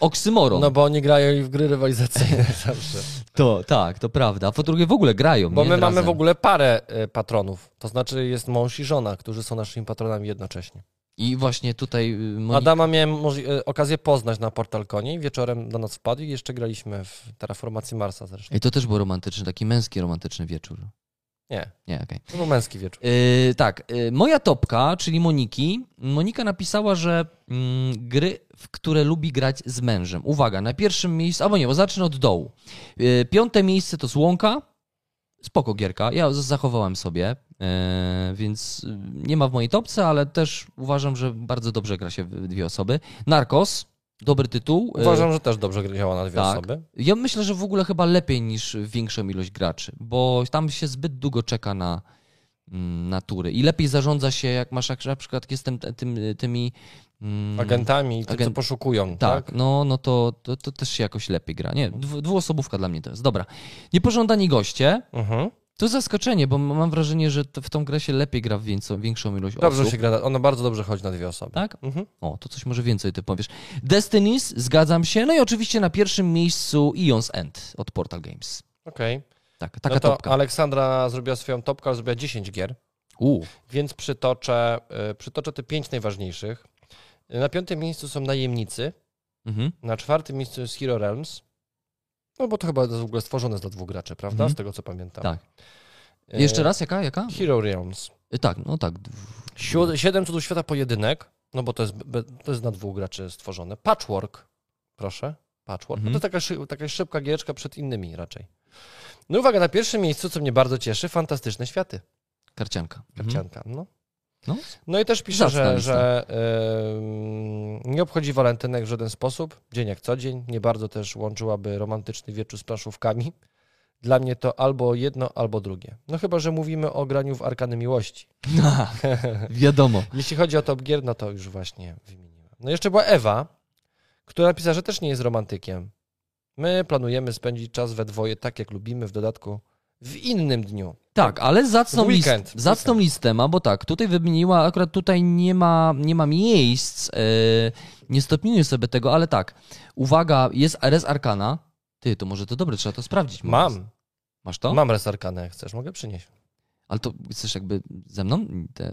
oksymoron. No bo oni grają i w gry rywalizacyjne zawsze. to, tak, to prawda. A po drugie w ogóle grają, Bo my mamy Razem. w ogóle parę e, patronów. To znaczy jest mąż i żona, którzy są naszymi patronami jednocześnie. I właśnie tutaj y, Monika... Adama miałem e, okazję poznać na Portal Konie i wieczorem do nas wpadł i jeszcze graliśmy w Terraformacji Marsa zresztą. I to też był romantyczny, taki męski romantyczny wieczór. Nie, Nie, okej. to był męski wieczór. Yy, tak, yy, moja topka, czyli Moniki. Monika napisała, że mm, gry, w które lubi grać z mężem. Uwaga, na pierwszym miejscu, albo nie, bo zacznę od dołu. Yy, piąte miejsce to Słonka. Spoko gierka, ja zachowałem sobie, yy, więc yy, nie ma w mojej topce, ale też uważam, że bardzo dobrze gra się w dwie osoby. Narcos, dobry tytuł. Yy, Uważam, że też dobrze działa na dwie tak. osoby. Ja myślę, że w ogóle chyba lepiej niż większą ilość graczy, bo tam się zbyt długo czeka na, mm, na tury. I lepiej zarządza się, jak masz jak na przykład jestem te- tym, tymi. mm, Agentami tym, co agent- poszukują. Tak, Tak. no, no to, to, to też się jakoś lepiej gra. Nie, dwu, dwuosobówka dla mnie to jest. Dobra. Niepożądani goście. Mhm. To zaskoczenie, bo mam wrażenie, że w tą grę się lepiej gra w większą, większą ilość Dobrze osób. się gra, ona bardzo dobrze chodzi na dwie osoby. Tak? Mhm. O, to coś może więcej ty powiesz. Destinies, zgadzam się. No i oczywiście na pierwszym miejscu Ion's End od Portal Games. Okej. Tak, taka No to topka. Aleksandra zrobiła swoją topkę, ale zrobiła 10 gier, U, więc przytoczę, y, przytoczę te pięć najważniejszych. Na piątym miejscu są Najemnicy, mhm. na czwartym miejscu jest Hero Realms, no bo to chyba jest w ogóle stworzone dla dwóch graczy, prawda? Mhm. Z tego co pamiętam. Tak. Y, Jeszcze raz, jaka, jaka? Hero Realms. Y, Tak, no tak. Siedem cudów świata pojedynek, no bo to jest, to jest na dwóch graczy stworzone. Patchwork, proszę. Patchwork. Mhm. No to taka, szy- taka szybka giereczka przed innymi raczej. No uwaga, na pierwszym miejscu, co mnie bardzo cieszy, Fantastyczne Światy. Karcianka. Mhm. Karcianka. No. No. No i też pisze, Zacna że, że ym, nie obchodzi walentynek w żaden sposób, dzień jak co dzień. Nie bardzo też łączyłaby romantyczny wieczór z planszówkami. Dla mnie to albo jedno, albo drugie. No chyba, że mówimy o graniu w Arkany Miłości. Wiadomo. Jeśli chodzi o top gier, no to już właśnie wymieniłem. No jeszcze była Ewa, która napisała, że też nie jest romantykiem. My planujemy spędzić czas we dwoje tak, jak lubimy, w dodatku w innym dniu. Tak, ale zacną, list, weekend, w zacną listę ma, bo tak, tutaj wymieniła, akurat tutaj nie ma, nie ma miejsc, yy, nie stopniuję sobie tego, ale tak, uwaga, jest RS Arkana. Ty, to może to dobre, trzeba to sprawdzić. Mam, Masz to? mam resarkanę, jak chcesz, mogę przynieść. Ale to chcesz jakby ze mną? Te...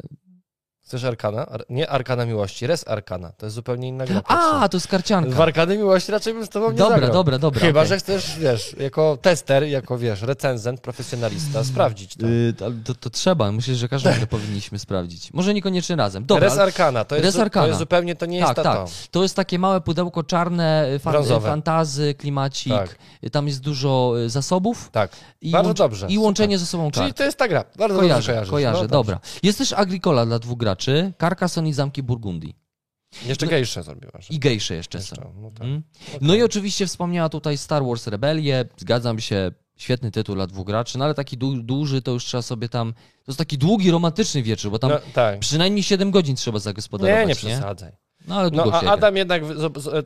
Chcesz Arkana? Ar- nie Arkana Miłości, Res Arkana. To jest zupełnie inna gra. A, to jest karcianka. W Arkany Miłości raczej bym z tobą nie Dobra, zagrał. dobra, dobra. Chyba, okej. że chcesz, wiesz, jako tester, jako, wiesz, recenzent, profesjonalista, sprawdzić to. Y, to, to, trzeba, myślę, że każdą grę powinniśmy sprawdzić. Może niekoniecznie razem. Dobra, Res Arkana, to jest, Res Arkana. to jest zupełnie, to nie jest tak, ta tak. to. Jest takie małe pudełko czarne, y, fan, Brązowe. fantazy, klimacik. Tak. Y, Tam jest dużo y, zasobów. Tak. I Bardzo dobrze, I łączenie super. ze sobą Czyli kart. to jest ta gra. Bardzo dobrze Kojarzę, kojarzysz. kojarzę, No, dobrze. dobra. Jest też Agricola dla dwóch graczy, Carcassonne i Zamki Burgundii. Jeszcze gejsze zrobiłaś. I gejsze jeszcze Jeszcze, są. no tak. Mm. No i oczywiście wspomniała tutaj Star Wars Rebelię, zgadzam się, świetny tytuł dla dwóch graczy, no ale taki du duży to już trzeba sobie tam, to jest taki długi, romantyczny wieczór, bo tam No, tak. przynajmniej 7 godzin trzeba zagospodarować, Nie, nie? przesadzaj. No ale No, a Adam jednak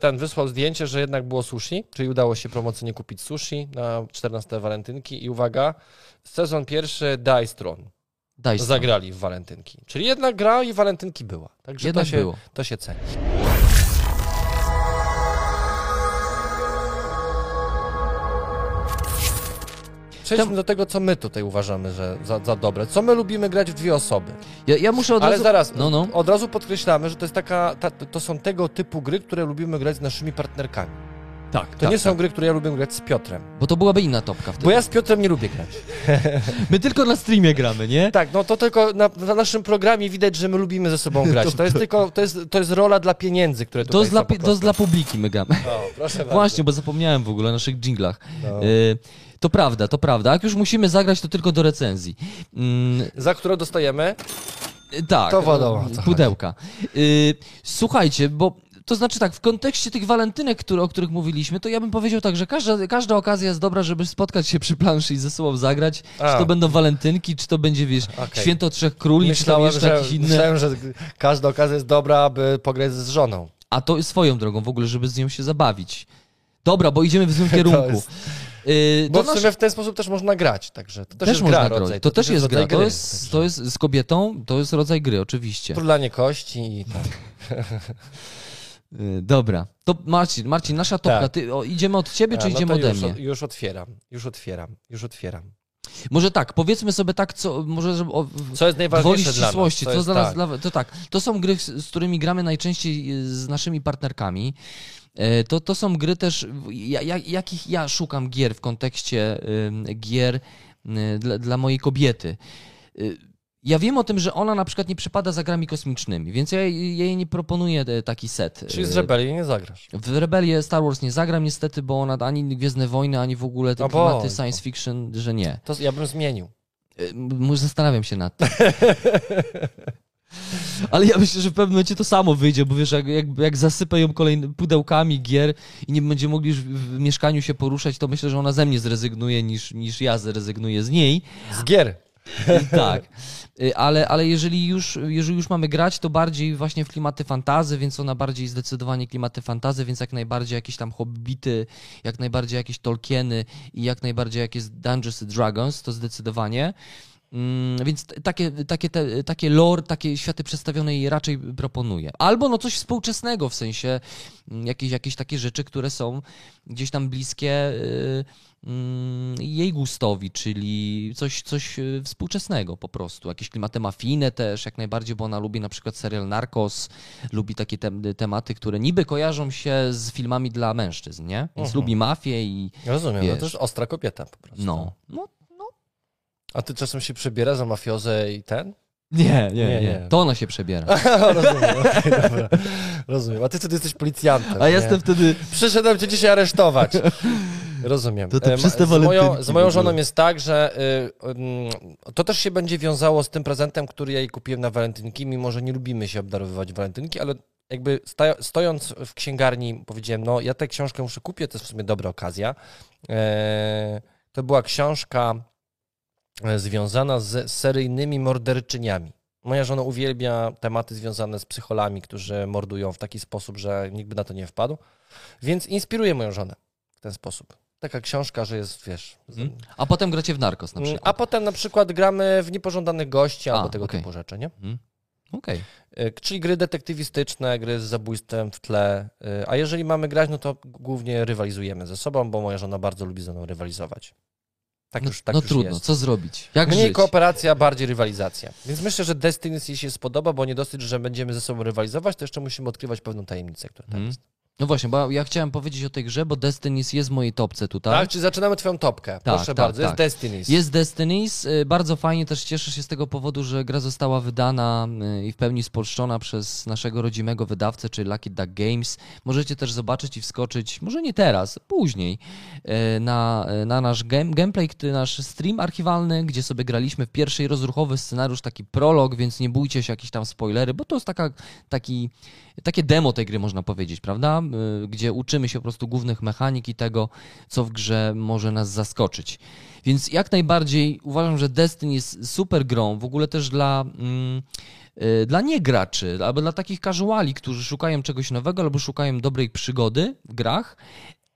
ten wysłał zdjęcie, że jednak było sushi, czyli udało się promocyjnie kupić sushi na 14 walentynki i uwaga, sezon pierwszy Dice Throne Daj zagrali w walentynki. Czyli jednak gra i walentynki była. Także Jednak to się, było. to się ceni. Przejdźmy do tego, co my tutaj uważamy że za, za dobre. Co my lubimy grać w dwie osoby. Ja, ja muszę od Ale razu... zaraz, No, no. od razu podkreślamy, że to jest taka, ta, to są tego typu gry, które lubimy grać z naszymi partnerkami. Tak, To nie są gry, które ja lubię grać z Piotrem. Bo to byłaby inna topka wtedy. Bo ja z Piotrem nie lubię grać. My tylko na streamie gramy, nie? Tak, no to tylko na, na naszym programie widać, że my lubimy ze sobą grać. To jest tylko, to jest, to jest rola dla pieniędzy, które To tutaj jest, dla, to jest dla publiki my gramy. O, proszę bardzo. Właśnie, bo zapomniałem w ogóle o naszych dżinglach. No. Y, to prawda, to prawda. Jak już musimy zagrać, to tylko do recenzji. Mm, Za którą dostajemy? tak. To wiadomo, Pudełka. Y, słuchajcie, bo to znaczy tak, w kontekście tych walentynek, które, o których mówiliśmy, to ja bym powiedział tak, że każda, każda okazja jest dobra, żeby spotkać się przy planszy i ze sobą zagrać. A. Czy to będą walentynki, czy to będzie, wiesz, Okej. Święto Trzech Króli, czy tam Myślałem, jeszcze jakieś inne. myślałem, że każda okazja jest dobra, aby pograć z żoną. A to swoją drogą w ogóle, żeby z nią się zabawić. Dobra, bo idziemy w złym kierunku. jest- Y, Bo w sumie w ten sposób też można grać, także to też, też jest gra rodzaj. To, też jest gra. To gry, jest, także. to jest z kobietą, to jest rodzaj gry, oczywiście. Turlanie kości i tak. Y, Dobra. To Marcin, Marcin, nasza topka. Tak. Ty, o, idziemy od ciebie, czy no idziemy ode już, mnie? Już otwieram, już otwieram, już otwieram. Może tak, powiedzmy sobie tak, co, może żeby o, Co jest najważniejsze dla nas? ścisłości, Co co jest dla nas, tak. dla, to tak, to są gry, z, którymi gramy najczęściej y, z naszymi partnerkami. E, To, to są gry też, ja, ja, jakich ja szukam gier w kontekście gier y, dla, dla mojej kobiety. Ja wiem o tym, że ona na przykład nie przypada za grami kosmicznymi, więc ja, jej nie proponuję e, taki set. Czyli z E, rebelii nie zagrasz. w Rebelię Star Wars nie zagram niestety, bo ona ani Gwiezdne Wojny, ani w ogóle te O klimaty science fiction, że nie. To ja bym zmienił. M- Zastanawiam się nad tym. Ale ja myślę, że w pewnym momencie to samo wyjdzie, bo wiesz, jak, jak, jak zasypę ją kolejnymi pudełkami gier i nie będzie mogli już w, w mieszkaniu się poruszać, to myślę, że ona ze mnie zrezygnuje niż, niż ja zrezygnuję z niej. Z gier. Tak. Y, Ale, ale jeżeli, już, jeżeli już mamy grać, to bardziej właśnie w klimaty fantazy, więc ona bardziej zdecydowanie klimaty fantazy, więc jak najbardziej jakieś tam hobbity, jak najbardziej jakieś Tolkieny i jak najbardziej jakieś Dungeons and Dragons, to zdecydowanie. Mm, Więc takie, takie, te, takie lore, takie światy przedstawione jej raczej proponuję. Albo no coś współczesnego, w sensie mm, jakieś, jakieś takie rzeczy, które są gdzieś tam bliskie y, jej gustowi, czyli coś, coś y, współczesnego po prostu. Jakieś klimaty mafijne też, jak najbardziej, bo ona lubi na przykład serial Narcos, lubi takie tem tematy, które niby kojarzą się z filmami dla mężczyzn, nie? Więc Mhm. lubi mafię i Rozumiem, no Wiesz. to jest ostra kobieta po prostu. no. no A ty czasem się przebiera za mafiozę i ten? nie, nie, Nie, nie, nie. To ona się przebiera. Rozumiem, okej, dobra. Rozumiem. A ty wtedy jesteś policjantem. A nie? jestem wtedy... Przyszedłem cię dzisiaj aresztować. Rozumiem. To z, moją, z moją żoną jest tak, że y, ym, to też się będzie wiązało z tym prezentem, który ja jej kupiłem na walentynki, mimo że nie lubimy się obdarowywać walentynki, ale jakby stojąc w księgarni powiedziałem, no ja tę książkę muszę kupić, to jest w sumie dobra okazja. E, to była książka e, związana z seryjnymi morderczyniami. Moja żona uwielbia tematy związane z psycholami, którzy mordują w taki sposób, że nikt by na to nie wpadł. Więc inspiruje moją żonę w ten sposób. Taka książka, że jest, wiesz. Mhm. A potem gracie w Narcos na Mm, przykład. A potem na przykład gramy w niepożądanych gości A, albo tego okej. typu rzeczy, nie? Okej. Y, Czyli gry detektywistyczne, gry z zabójstwem w tle. y, A jeżeli mamy grać, no to głównie rywalizujemy ze sobą, bo moja żona bardzo lubi ze mną rywalizować. Tak no, już, tak no już trudno, jest. co zrobić? Jak Mniej żyć? kooperacja, bardziej rywalizacja. Więc myślę, że Destiny się spodoba, bo nie dosyć, że będziemy ze sobą rywalizować, to jeszcze musimy odkrywać pewną tajemnicę, która tam Mhm. jest. No właśnie, bo ja chciałem powiedzieć o tej grze, bo Destinies jest w mojej topce tutaj. Tak? Czyli zaczynamy twoją topkę. Proszę tak, bardzo, tak. jest Destiny. Jest Destinies, y, bardzo fajnie też cieszę się z tego powodu, że gra została wydana y, i w pełni spolszczona przez naszego rodzimego wydawcę, czyli Lucky Duck Games. Możecie też zobaczyć i wskoczyć, może nie teraz, później, y, na, na nasz game, gameplay, nasz stream archiwalny, gdzie sobie graliśmy w pierwszej rozruchowy scenariusz, taki prolog, więc nie bójcie się jakieś tam spoilery, bo to jest taka, taki, takie demo tej gry, można powiedzieć, prawda? Y, Gdzie uczymy się po prostu głównych mechanik i tego, co w grze może nas zaskoczyć. Więc jak najbardziej uważam, że Destiny jest super grą, w ogóle też dla, mm, y, dla niegraczy, albo dla takich casuali, którzy szukają czegoś nowego albo szukają dobrej przygody w grach,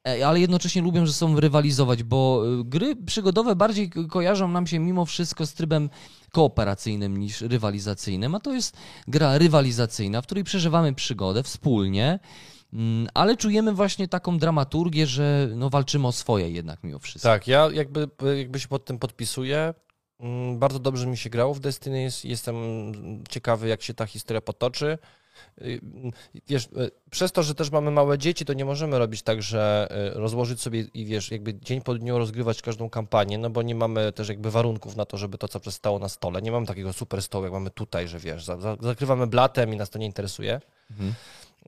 e, ale jednocześnie lubią ze sobą rywalizować, bo y, gry przygodowe bardziej ko- kojarzą nam się mimo wszystko z trybem kooperacyjnym niż rywalizacyjnym, a to jest gra rywalizacyjna, w której przeżywamy przygodę wspólnie, ale czujemy właśnie taką dramaturgię, że no, walczymy o swoje jednak mimo wszystko. Tak, ja jakby, jakby się pod tym podpisuję. Mm, Bardzo dobrze mi się grało w Destiny. Jest- Jestem ciekawy, jak się ta historia potoczy. Y, Wiesz, y, przez to, że też mamy małe dzieci, to nie możemy robić tak, że y, rozłożyć sobie i wiesz, jakby dzień po dniu rozgrywać każdą kampanię, no bo nie mamy też jakby warunków na to, żeby to co stało na stole. Nie mamy takiego super stołu, jak mamy tutaj, że wiesz, za- za- zakrywamy blatem i nas to nie interesuje. Mhm.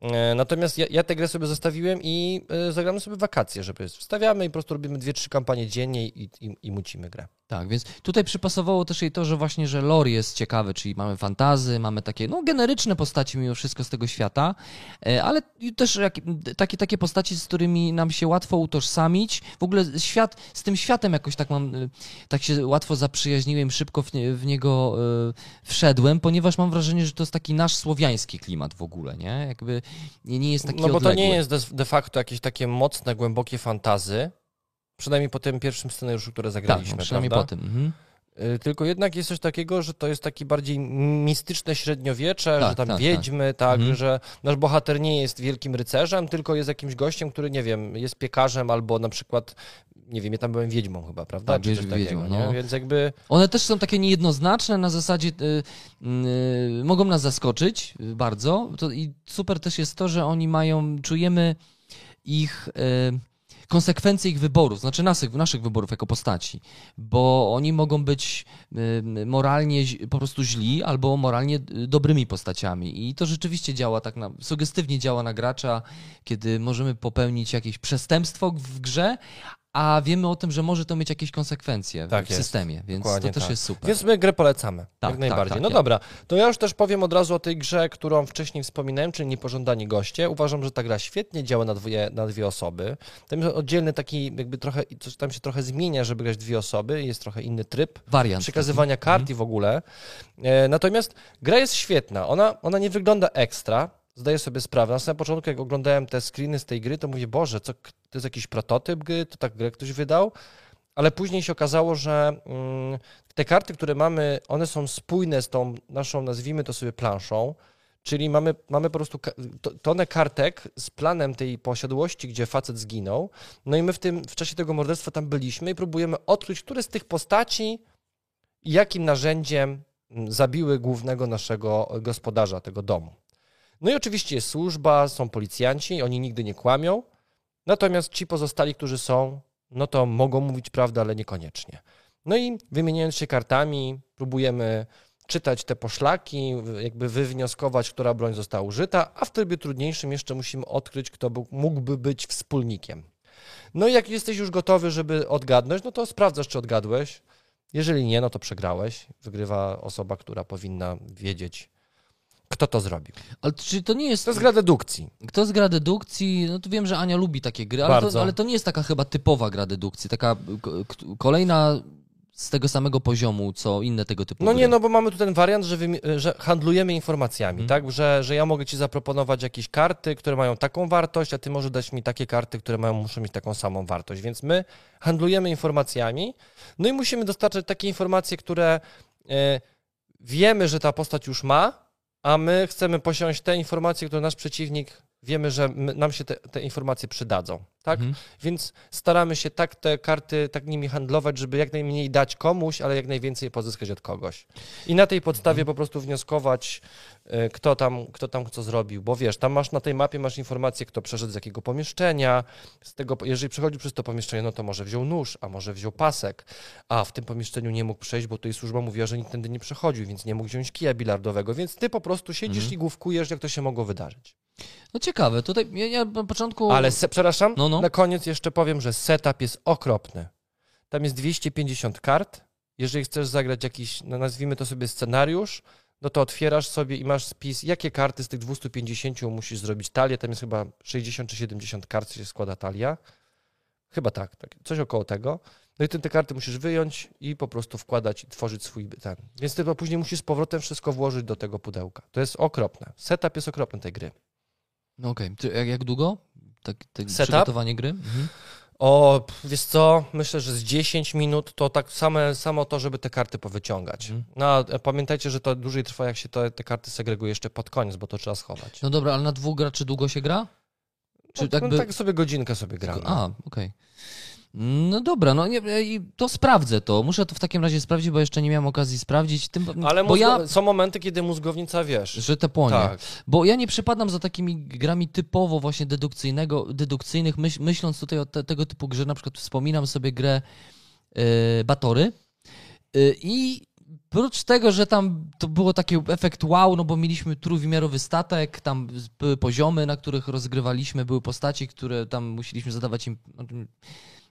E, Natomiast ja, ja tę grę sobie zostawiłem i y, zagramy sobie wakacje, żeby wstawiamy i po prostu robimy dwie, trzy kampanie dziennie i, i, i mucimy grę. Tak, więc tutaj przypasowało też jej to, że właśnie, że lore jest ciekawy, czyli mamy fantazy, mamy takie, no, generyczne postaci mimo wszystko z tego świata, e, ale też jak, takie, takie postaci, z którymi nam się łatwo utożsamić. W ogóle świat, z tym światem jakoś tak mam, e, tak się łatwo zaprzyjaźniłem, szybko w, nie, w niego e, wszedłem, ponieważ mam wrażenie, że to jest taki nasz słowiański klimat w ogóle, nie? Jakby nie, nie jest taki No bo to odległy. nie jest de, facto jakieś takie mocne, głębokie fantazy, przynajmniej po tym pierwszym scenariuszu, które Tak, zagraliśmy, no, przynajmniej prawda? po tym. Mhm. Y, Tylko jednak jest coś takiego, że to jest taki bardziej mistyczne średniowiecze, Tak, że tam tak, wiedźmy, tak, Mhm. że nasz bohater nie jest wielkim rycerzem, tylko jest jakimś gościem, który, nie wiem, jest piekarzem albo na przykład, nie wiem, ja tam byłem wiedźmą chyba, prawda? Tak, Czy wiedź- takiego, wiedźmą, no. Więc jakby... One też są takie niejednoznaczne, na zasadzie y, y, mogą nas zaskoczyć bardzo. To, I super też jest to, że oni mają, czujemy ich y, konsekwencje ich wyborów, znaczy naszych, naszych wyborów jako postaci, bo oni mogą być y, moralnie po prostu źli albo moralnie y, dobrymi postaciami i to rzeczywiście działa tak na, sugestywnie działa na gracza, kiedy możemy popełnić jakieś przestępstwo w grze, a wiemy o tym, że może to mieć jakieś konsekwencje Tak w jest. systemie, więc Dokładnie to też tak. jest super. Więc my grę polecamy, Tak, jak najbardziej. tak, no dobra, to ja już też powiem od razu o tej grze, którą wcześniej wspominałem, czyli Niepożądani Goście. Uważam, że ta gra świetnie działa na dwie, na dwie osoby. Tam jest oddzielny taki, jakby trochę, coś tam się trochę zmienia, żeby grać dwie osoby, jest trochę inny tryb Wariant. przekazywania kart i w ogóle. E, Natomiast gra jest świetna. Ona, ona nie wygląda ekstra. Zdaję sobie sprawę. Na samym początku, jak oglądałem te screeny z tej gry, to mówię, Boże, co, to jest jakiś prototyp gry, to tak grę ktoś wydał. Ale później się okazało, że mm, te karty, które mamy, one są spójne z tą naszą, nazwijmy to sobie, planszą. Czyli mamy, mamy po prostu tonę kartek z planem tej posiadłości, gdzie facet zginął. No i my w, tym, w czasie tego morderstwa tam byliśmy i próbujemy odkryć, które z tych postaci jakim narzędziem mm, zabiły głównego naszego gospodarza tego domu. No i oczywiście jest służba, są policjanci, oni nigdy nie kłamią. Natomiast ci pozostali, którzy są, no to mogą mówić prawdę, ale niekoniecznie. No i wymieniając się kartami, próbujemy czytać te poszlaki, jakby wywnioskować, która broń została użyta, a w trybie trudniejszym jeszcze musimy odkryć, kto mógłby być wspólnikiem. No i jak jesteś już gotowy, żeby odgadnąć, no to sprawdzasz, czy odgadłeś. Jeżeli nie, no to przegrałeś. Wygrywa osoba, która powinna wiedzieć, kto to zrobił. Ale czy to nie jest... To jest gra dedukcji. Kto z gra dedukcji, no to wiem, że Ania lubi takie gry, ale to, ale to nie jest taka chyba typowa gra dedukcji, taka kolejna z tego samego poziomu, co inne tego typu No gry. nie, no bo mamy tu ten wariant, że, że handlujemy informacjami, Mhm. tak? Że, że ja mogę ci zaproponować jakieś karty, które mają taką wartość, a ty możesz dać mi takie karty, które mają, muszą mieć taką samą wartość. Więc my handlujemy informacjami, no i musimy dostarczać takie informacje, które e, wiemy, że ta postać już ma, a my chcemy posiąść te informacje, które nasz przeciwnik wiemy, że my, nam się te, te informacje przydadzą. Tak? Mhm. Więc staramy się tak te karty, tak nimi handlować, żeby jak najmniej dać komuś, ale jak najwięcej pozyskać od kogoś. I na tej podstawie mhm. po prostu wnioskować, y, kto tam, kto tam co zrobił, bo wiesz, tam masz na tej mapie masz informację, kto przeszedł z jakiego pomieszczenia, z tego, jeżeli przechodził przez to pomieszczenie, no to może wziął nóż, a może wziął pasek, a w tym pomieszczeniu nie mógł przejść, bo tutaj służba mówiła, że nikt tędy nie przechodził, więc nie mógł wziąć kija bilardowego, więc ty po prostu siedzisz mhm. i główkujesz, jak to się mogło wydarzyć. No ciekawe, tutaj ja, ja na początku... Ale, se, przepraszam, no, no. na koniec jeszcze powiem, że setup jest okropny. Tam jest 250 kart. Jeżeli chcesz zagrać jakiś, no nazwijmy to sobie scenariusz, no to otwierasz sobie i masz spis, jakie karty z tych 250 musisz zrobić talię. Tam jest chyba 60 czy 70 kart, się składa talia. Chyba tak, tak, coś około tego. No i ty te karty musisz wyjąć i po prostu wkładać i tworzyć swój ten. Więc ty później musisz z powrotem wszystko włożyć do tego pudełka. To jest okropne. Setup jest okropny tej gry. No okej. Okay. Jak, jak długo? Tak, tak przygotowanie gry? Mhm. O, wiesz co, myślę, że z 10 minut to tak same, samo to, żeby te karty powyciągać. Mhm. No, pamiętajcie, że to dłużej trwa, jak się te, te karty segreguje jeszcze pod koniec, bo to trzeba schować. No dobra, ale na dwóch graczy długo się gra? Czy no, jakby... no tak sobie godzinkę sobie gra. A, okej. Okay. No dobra, no nie, to sprawdzę to. Muszę to w takim razie sprawdzić, bo jeszcze nie miałem okazji sprawdzić. Tym, Ale bo ja, są momenty, kiedy mózgownica wiesz. Że te płonie. Tak. Bo ja nie przypadam za takimi grami typowo właśnie dedukcyjnego, dedukcyjnych, myśl, myśląc tutaj o te, tego typu grze, na przykład wspominam sobie grę yy, Batory yy, i Prócz tego, że tam to było taki efekt wow, no bo mieliśmy trójwymiarowy statek, tam były poziomy, na których rozgrywaliśmy, były postaci, które tam musieliśmy zadawać im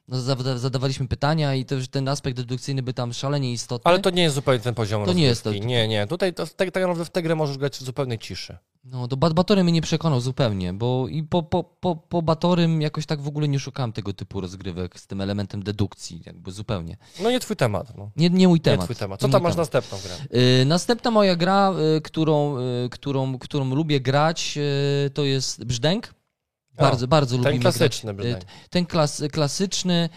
no, zadawaliśmy pytania i też ten aspekt dedukcyjny by tam szalenie istotny. Ale to nie jest zupełnie ten poziom To nie jest to. Nie, nie. Tutaj to, tak, tak naprawdę w tę grę możesz grać w zupełnej ciszy. No, do Batory mnie nie przekonał zupełnie, bo i po, po, po, po Batorym jakoś tak w ogóle nie szukałem tego typu rozgrywek z tym elementem dedukcji, jakby zupełnie. No nie twój temat. No. Nie, nie mój temat. Nie twój temat. Co tam masz temat. następną grę? Yy, następna moja gra, yy, którą, yy, którą, którą lubię grać, y, to jest Brzdęk. Bardzo, bardzo ten lubimy klasyczny grać. brzdęk. Ten klas, klasyczny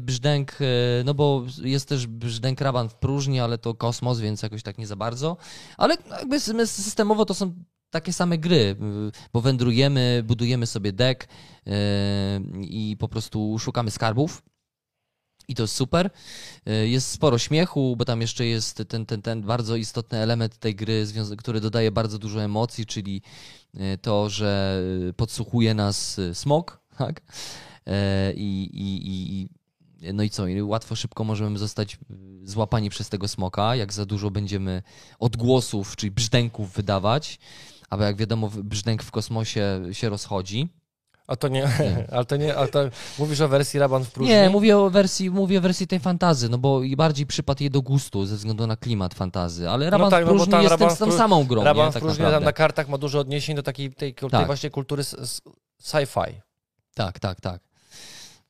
brzdęk, e, no bo jest też brzdęk raban w próżni, ale to kosmos, więc jakoś tak nie za bardzo. Ale jakby systemowo to są takie same gry, bo wędrujemy, budujemy sobie deck e, i po prostu szukamy skarbów. I to jest super. E, jest sporo śmiechu, bo tam jeszcze jest ten, ten, ten bardzo istotny element tej gry, który dodaje bardzo dużo emocji, czyli e, to, że podsłuchuje nas e, smok, tak? I, i, i, no i co? I łatwo, szybko możemy zostać złapani przez tego smoka, jak za dużo będziemy odgłosów, czyli brzdęków wydawać. A jak wiadomo, brzdęk w kosmosie się rozchodzi. A to nie, nie. ale to nie, ale to mówisz o wersji Raban w próżni? Nie, mówię o wersji, mówię o wersji tej fantazy, no bo bardziej przypadł jej do gustu ze względu na klimat fantazy, ale Raban no tak, w próżni no jest Raban tą samą grą, Raban nie, w tak próżni na kartach ma dużo odniesień do takiej tej, tej tak. właśnie kultury sci-fi. Tak, tak, tak.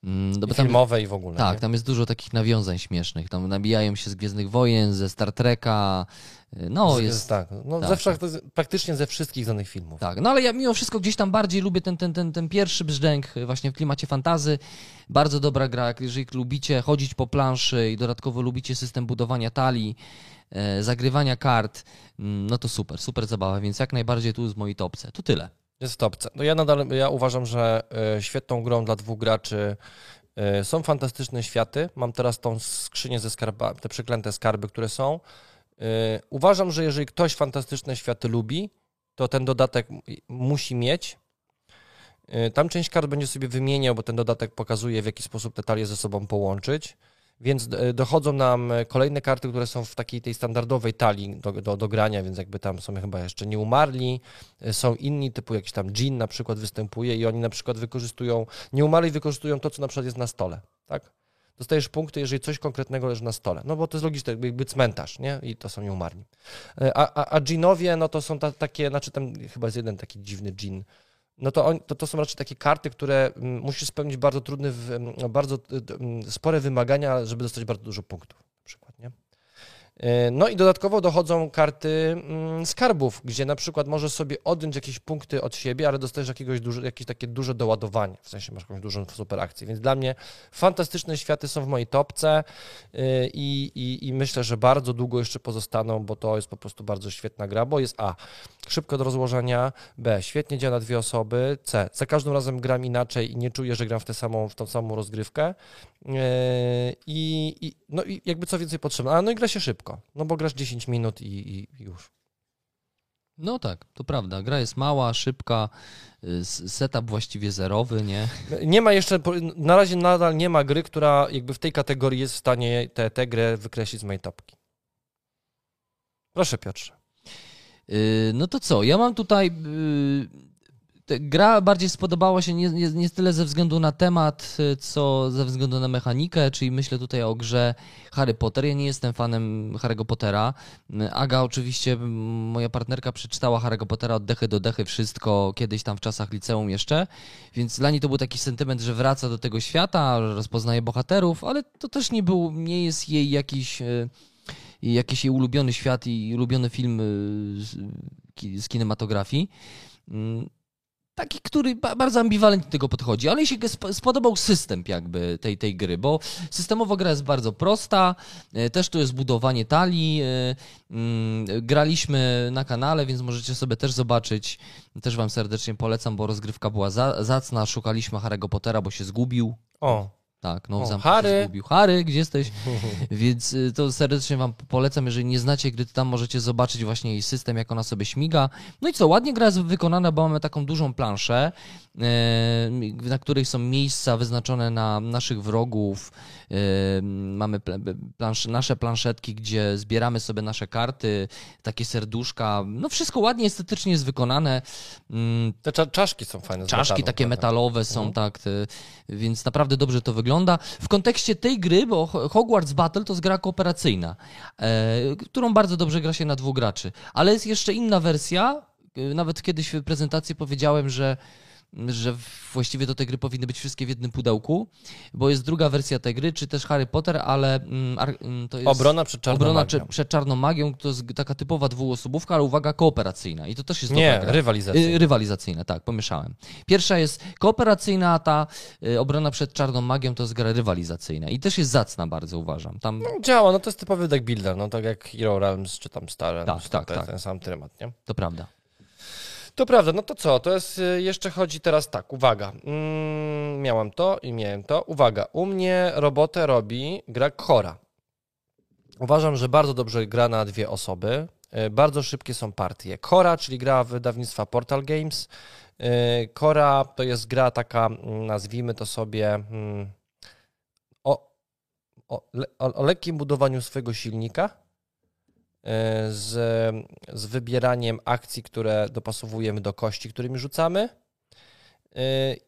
Mm, no, I filmowe i w ogóle. Tak, nie? tam jest dużo takich nawiązań śmiesznych. Tam nabijają się z Gwiezdnych Wojen, ze Star Treka. No, z, jest. Tak, no tak, ze, tak. praktycznie ze wszystkich znanych filmów. Tak, no ale ja mimo wszystko gdzieś tam bardziej lubię ten, ten, ten, ten pierwszy brzdęk właśnie w klimacie fantazy. Bardzo dobra gra, jeżeli lubicie chodzić po planszy i dodatkowo lubicie system budowania talii, e, zagrywania kart, mm, no to super, super zabawa, więc jak najbardziej tu z mojej topce. To tyle. Jest w topce. No ja nadal ja uważam, że e, świetną grą dla dwóch graczy e, są fantastyczne światy. Mam teraz tą skrzynię ze skarbami, te przeklęte skarby, które są. E, uważam, że jeżeli ktoś fantastyczne światy lubi, to ten dodatek musi mieć. Tam część kart będzie sobie wymieniał, bo ten dodatek pokazuje, w jaki sposób te talie ze sobą połączyć. Więc e, dochodzą nam e, kolejne karty, które są w takiej tej standardowej talii do, do, do grania, więc jakby tam są chyba jeszcze nie umarli, e, są inni, typu jakiś tam Jin na przykład występuje i oni na przykład wykorzystują, nie umarli wykorzystują to, co na przykład jest na stole, tak? Dostajesz punkty, jeżeli coś konkretnego leży na stole. No bo to jest logiczne, jakby cmentarz, nie? I to są nieumarli. A, a, a dżinowie, no to są ta, takie, znaczy tam chyba jest jeden taki dziwny dżin, no to, on, to, to są raczej takie karty, które mm, musisz spełnić bardzo trudne, bardzo y, mm, spore wymagania, żeby dostać bardzo dużo punktów na przykład, nie? E, no i dodatkowo dochodzą karty mm, skarbów, gdzie na przykład możesz sobie odjąć jakieś punkty od siebie, ale dostajesz jakiegoś duże, jakieś takie duże doładowanie, w sensie masz jakąś dużą super akcję. Więc dla mnie fantastyczne światy są w mojej topce e, i, i, i myślę, że bardzo długo jeszcze pozostaną, bo to jest po prostu bardzo świetna gra, bo jest A, szybko do rozłożenia, B, świetnie działa na dwie osoby, C, za każdym razem gram inaczej i nie czuję, że gram w tę samą, w tą samą rozgrywkę. E, i, i no i jakby co więcej potrzebne, a no i gra się szybko, no bo grasz 10 minut i, i już. No tak, to prawda. Gra jest mała, szybka, y, setup właściwie zerowy, nie? Nie ma jeszcze, na razie nadal nie ma gry, która jakby w tej kategorii jest w stanie tę grę wykreślić z mojej topki. Proszę Piotrze. Y, no to co, ja mam tutaj y, gra bardziej spodobała się nie, nie, nie, tyle ze względu na temat, co ze względu na mechanikę, czyli myślę tutaj o grze Harry Potter. Ja nie jestem fanem Harry'ego Pottera. Aga oczywiście, moja partnerka przeczytała Harry'ego Pottera od dechy do dechy, wszystko kiedyś tam w czasach liceum jeszcze, więc dla niej to był taki sentyment, że wraca do tego świata, rozpoznaje bohaterów, ale to też nie był, nie jest jej jakiś e, jakiś jej ulubiony świat i ulubiony film z kinematografii. Taki, który bardzo ambiwalentnie do tego podchodzi, ale się spodobał system jakby tej, tej gry, bo systemowo gra jest bardzo prosta, e, też tu jest budowanie talii, e, mm, graliśmy na kanale, więc możecie sobie też zobaczyć, też wam serdecznie polecam, bo rozgrywka była zacna, szukaliśmy Harry'ego Pottera, bo się zgubił. O. Tak, no w zamku Harry. zgubił. Harry, gdzie jesteś? Więc y, to serdecznie wam polecam, jeżeli nie znacie gry, to tam możecie zobaczyć właśnie jej system, jak ona sobie śmiga. No i co, ładnie gra jest wykonana, bo mamy taką dużą planszę, na której są miejsca wyznaczone na naszych wrogów. E, mamy plansz nasze planszetki, gdzie zbieramy sobie nasze karty, takie serduszka. No wszystko ładnie, estetycznie jest wykonane. Mm, Te czaszki są fajne. Czaszki metalu, takie metalowe są, mhm. tak, więc naprawdę dobrze to wygląda w kontekście tej gry, bo Hogwarts Battle to jest gra kooperacyjna, e, którą bardzo dobrze gra się na dwóch graczy. Ale jest jeszcze inna wersja. E, nawet kiedyś w prezentacji powiedziałem, że że właściwie do tej gry powinny być wszystkie w jednym pudełku, bo jest druga wersja tej gry, czy też Harry Potter, ale mm, mm, to jest... Obrona przed czarną obrona magią. przed czarną magią, to jest taka typowa dwuosobówka, ale uwaga, kooperacyjna. I to też jest Nie, rywalizacyjna. Y, rywalizacyjna, tak, pomieszałem. Pierwsza jest kooperacyjna, a ta y, obrona przed czarną magią to jest gra rywalizacyjna. I też jest zacna bardzo, uważam. Tam... No, działa, no to jest typowy deck builder, no tak jak Hero Realms, czy tam Star Realms. Tak, tak, tak. Ten sam temat, nie? To prawda. To prawda, no to co? To jest, y, jeszcze chodzi teraz tak, uwaga. Mm, miałem to i miałem to. Uwaga, u mnie robotę robi gra Kora. Uważam, że bardzo dobrze gra na dwie osoby. Y, bardzo szybkie są partie. Kora, czyli gra wydawnictwa Portal Games. Kora y, to jest gra taka, mm, nazwijmy to sobie, mm, o, o, o lekkim budowaniu swojego silnika z, z wybieraniem akcji, które dopasowujemy do kości, którymi rzucamy.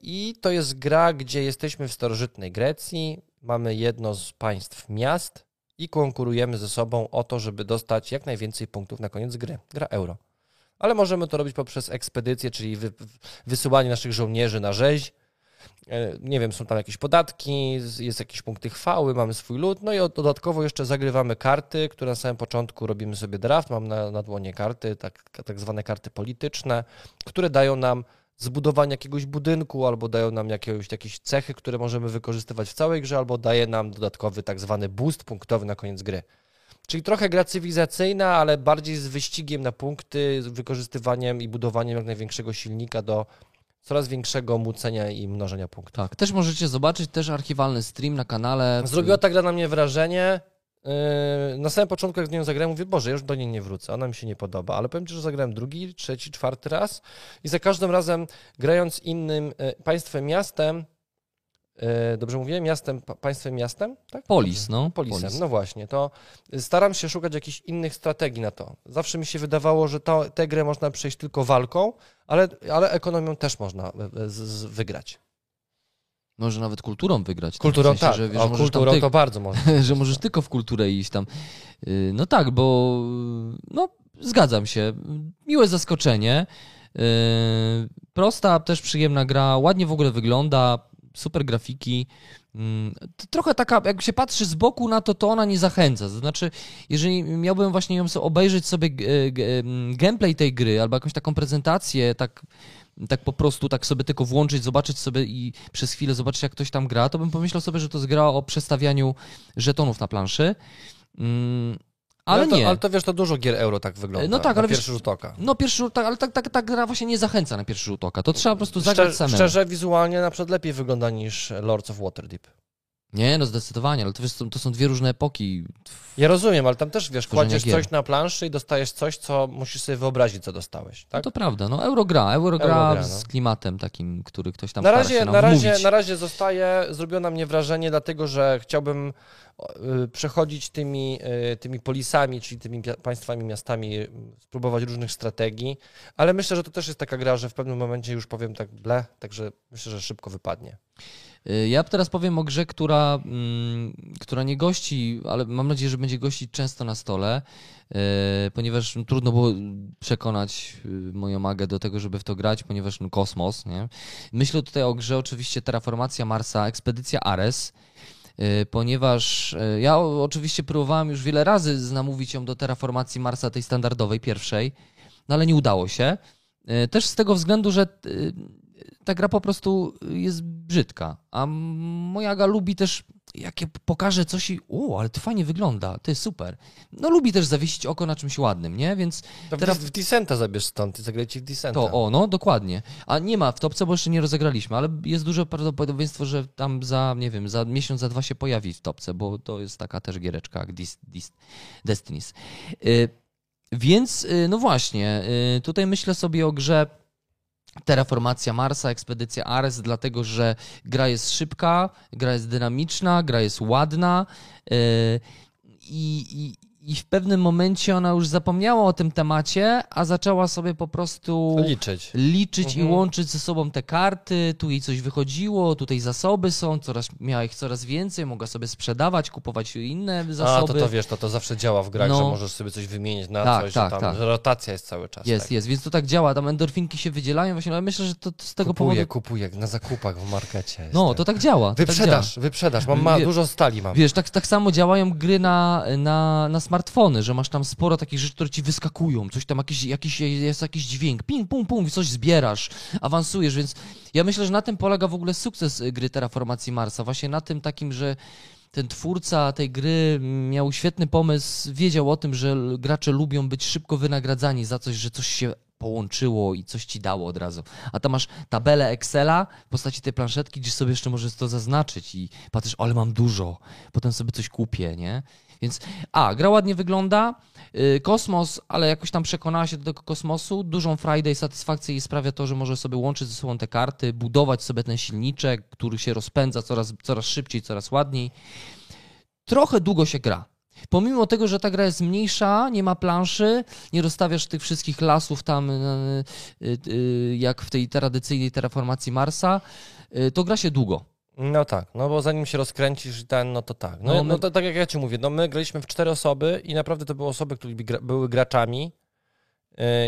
I to jest gra, gdzie jesteśmy w starożytnej Grecji, mamy jedno z państw miast i konkurujemy ze sobą o to, żeby dostać jak najwięcej punktów na koniec gry. Gra euro. Ale możemy to robić poprzez ekspedycję, czyli wysyłanie naszych żołnierzy na rzeź, E, nie wiem, są tam jakieś podatki, jest jakieś punkty chwały, mamy swój lud, no i dodatkowo jeszcze zagrywamy karty, które na samym początku robimy sobie draft, mam na, na dłonie karty, tak, tak zwane karty polityczne, które dają nam zbudowanie jakiegoś budynku, albo dają nam jakieś, jakieś cechy, które możemy wykorzystywać w całej grze, albo daje nam dodatkowy tak zwany boost punktowy na koniec gry. Czyli trochę gra cywilizacyjna, ale bardziej z wyścigiem na punkty, z wykorzystywaniem i budowaniem jak największego silnika do coraz większego mucenia i mnożenia punktów. Tak, też możecie zobaczyć też archiwalny stream na kanale. Zrobiła tak na mnie wrażenie. Yy, na samym początku, jak z nią zagrałem, mówię, Boże, już do niej nie wrócę, ona mi się nie podoba, ale powiem Ci, że zagrałem drugi, trzeci, czwarty raz i za każdym razem grając innym yy, państwem, miastem, dobrze mówię, miastem, państwem miastem? Tak? Polis, no. Polisem, Polis. no właśnie. To staram się szukać jakichś innych strategii na to. Zawsze mi się wydawało, że to, tę grę można przejść tylko walką, ale, ale ekonomią też można e, z, z, wygrać. Może nawet kulturą wygrać. Kulturą tak, w sensie, tak. Że, wiesz, o, kulturą ty... to bardzo można. że możesz tylko w kulturę iść tam. Y, no tak, bo no zgadzam się. Miłe zaskoczenie. Y, prosta, też przyjemna gra, ładnie w ogóle wygląda super grafiki, mm, trochę taka, jak się patrzy z boku na to, to ona nie zachęca. To znaczy, jeżeli miałbym właśnie ją obejrzeć sobie mm, gameplay tej gry albo jakąś taką prezentację, tak tak po prostu tak sobie tylko włączyć, zobaczyć sobie i przez chwilę zobaczyć, jak ktoś tam gra, to bym pomyślał sobie, że to jest gra o przestawianiu żetonów na planszy. Ale no to, nie. Ale to wiesz, to dużo gier euro tak wygląda. No tak, ale pierwszy wiesz, rzut oka. No pierwszy rzut oka, ale tak, tak, tak gra właśnie nie zachęca na pierwszy rzut oka. To trzeba po prostu zagrać Szczerze, samemu. szczerze, wizualnie na przykład lepiej wygląda niż Lords of Waterdeep. Nie, no zdecydowanie, ale to, wiesz, to są dwie różne epoki. Ja rozumiem, ale tam też wiesz, kładziesz gier. coś na planszy i dostajesz coś, co musisz sobie wyobrazić, co dostałeś. No Tak? to prawda, no Eurogra, Eurogra Eurogra, z no. klimatem takim, który ktoś tam na razie, na, razie, na razie zostaje, zrobiło na mnie wrażenie, dlatego że chciałbym y, przechodzić tymi, y, tymi polisami, czyli tymi państwami, miastami, y, spróbować różnych strategii, ale myślę, że to też jest taka gra, że w pewnym momencie już powiem tak ble, także myślę, że szybko wypadnie. Y, Ja teraz powiem o grze, która, mm, która nie gości, ale mam nadzieję, że będzie gościć często na stole, y, ponieważ trudno było przekonać y, moją magę do tego, żeby w to grać, ponieważ no, kosmos, nie? Myślę tutaj o grze oczywiście Terraformacja Marsa, Ekspedycja Ares, ponieważ ja oczywiście próbowałem już wiele razy namówić ją do Terraformacji Marsa, tej standardowej, pierwszej, no ale nie udało się. Też z tego względu, że ta gra po prostu jest brzydka. A moja Aga lubi też, jak ja pokażę coś i o, ale to fajnie wygląda, to jest super. No lubi też zawiesić oko na czymś ładnym, nie? Więc To Teraz- w, Descenta zabierz stąd i zagrajcie w Descenta. to, o, no dokładnie. A nie ma w topce, bo jeszcze nie rozegraliśmy, ale jest duże prawdopodobieństwo, że tam za, nie wiem, za miesiąc, za dwa się pojawi w topce, bo to jest taka też giereczka jak Dis, Dis, Destinies. Y, więc, y, no właśnie, y, tutaj myślę sobie o grze Terraformacja Marsa, Ekspedycja Ares, dlatego że gra jest szybka, gra jest dynamiczna, gra jest ładna y, i, i, w pewnym momencie ona już zapomniała o tym temacie, a zaczęła sobie po prostu Liczyć. liczyć Mhm. i łączyć ze sobą te karty. Tu jej coś wychodziło, tutaj zasoby są, coraz, miała ich coraz więcej, mogła sobie sprzedawać, kupować inne A, zasoby. to to wiesz, to, to zawsze działa w grach, No. że możesz sobie coś wymienić na Tak, coś, tak, że tam tak. że rotacja jest cały czas. Jest, tak. jest, więc to tak działa, tam endorfinki się wydzielają właśnie, ale myślę, że to z tego kupuję, powodu... kupuję, na zakupach w markecie. No, tak. to tak działa. To tak działa. Wyprzedaż, wyprzedaż, mam ma, Wie- dużo stali mam. Wiesz, tak, tak samo działają gry na, na, na smartfony, że masz tam sporo takich rzeczy, które ci wyskakują, coś tam, jakiś, jakiś, jest jakiś dźwięk, ping, pum, pum, coś zbierasz, awansujesz, więc ja myślę, że na tym polega w ogóle sukces y, gry Terraformacji Marsa, właśnie na tym takim, że ten twórca tej gry miał świetny pomysł, wiedział o tym, że gracze lubią być szybko wynagradzani za coś, że coś się połączyło i coś ci dało od razu. A tam masz tabelę Excela w postaci tej planszetki, gdzie sobie jeszcze możesz to zaznaczyć i patrzysz, ale mam dużo, potem sobie coś kupię, nie? Więc a, gra ładnie wygląda, yy, kosmos, ale jakoś tam przekonała się do tego kosmosu, dużą i satysfakcję jej sprawia to, że może sobie łączyć ze sobą te karty, budować sobie ten silniczek, który się rozpędza coraz, coraz szybciej, coraz ładniej. Trochę długo się gra. Pomimo tego, że ta gra jest mniejsza, nie ma planszy, nie rozstawiasz tych wszystkich lasów tam, yy, yy, jak w tej tradycyjnej terraformacji Marsa, to gra się długo. No tak, no bo zanim się rozkręcisz i ten, no to tak. No, No, no, my- to tak jak ja ci mówię, no my graliśmy w cztery osoby i naprawdę to były osoby, które były graczami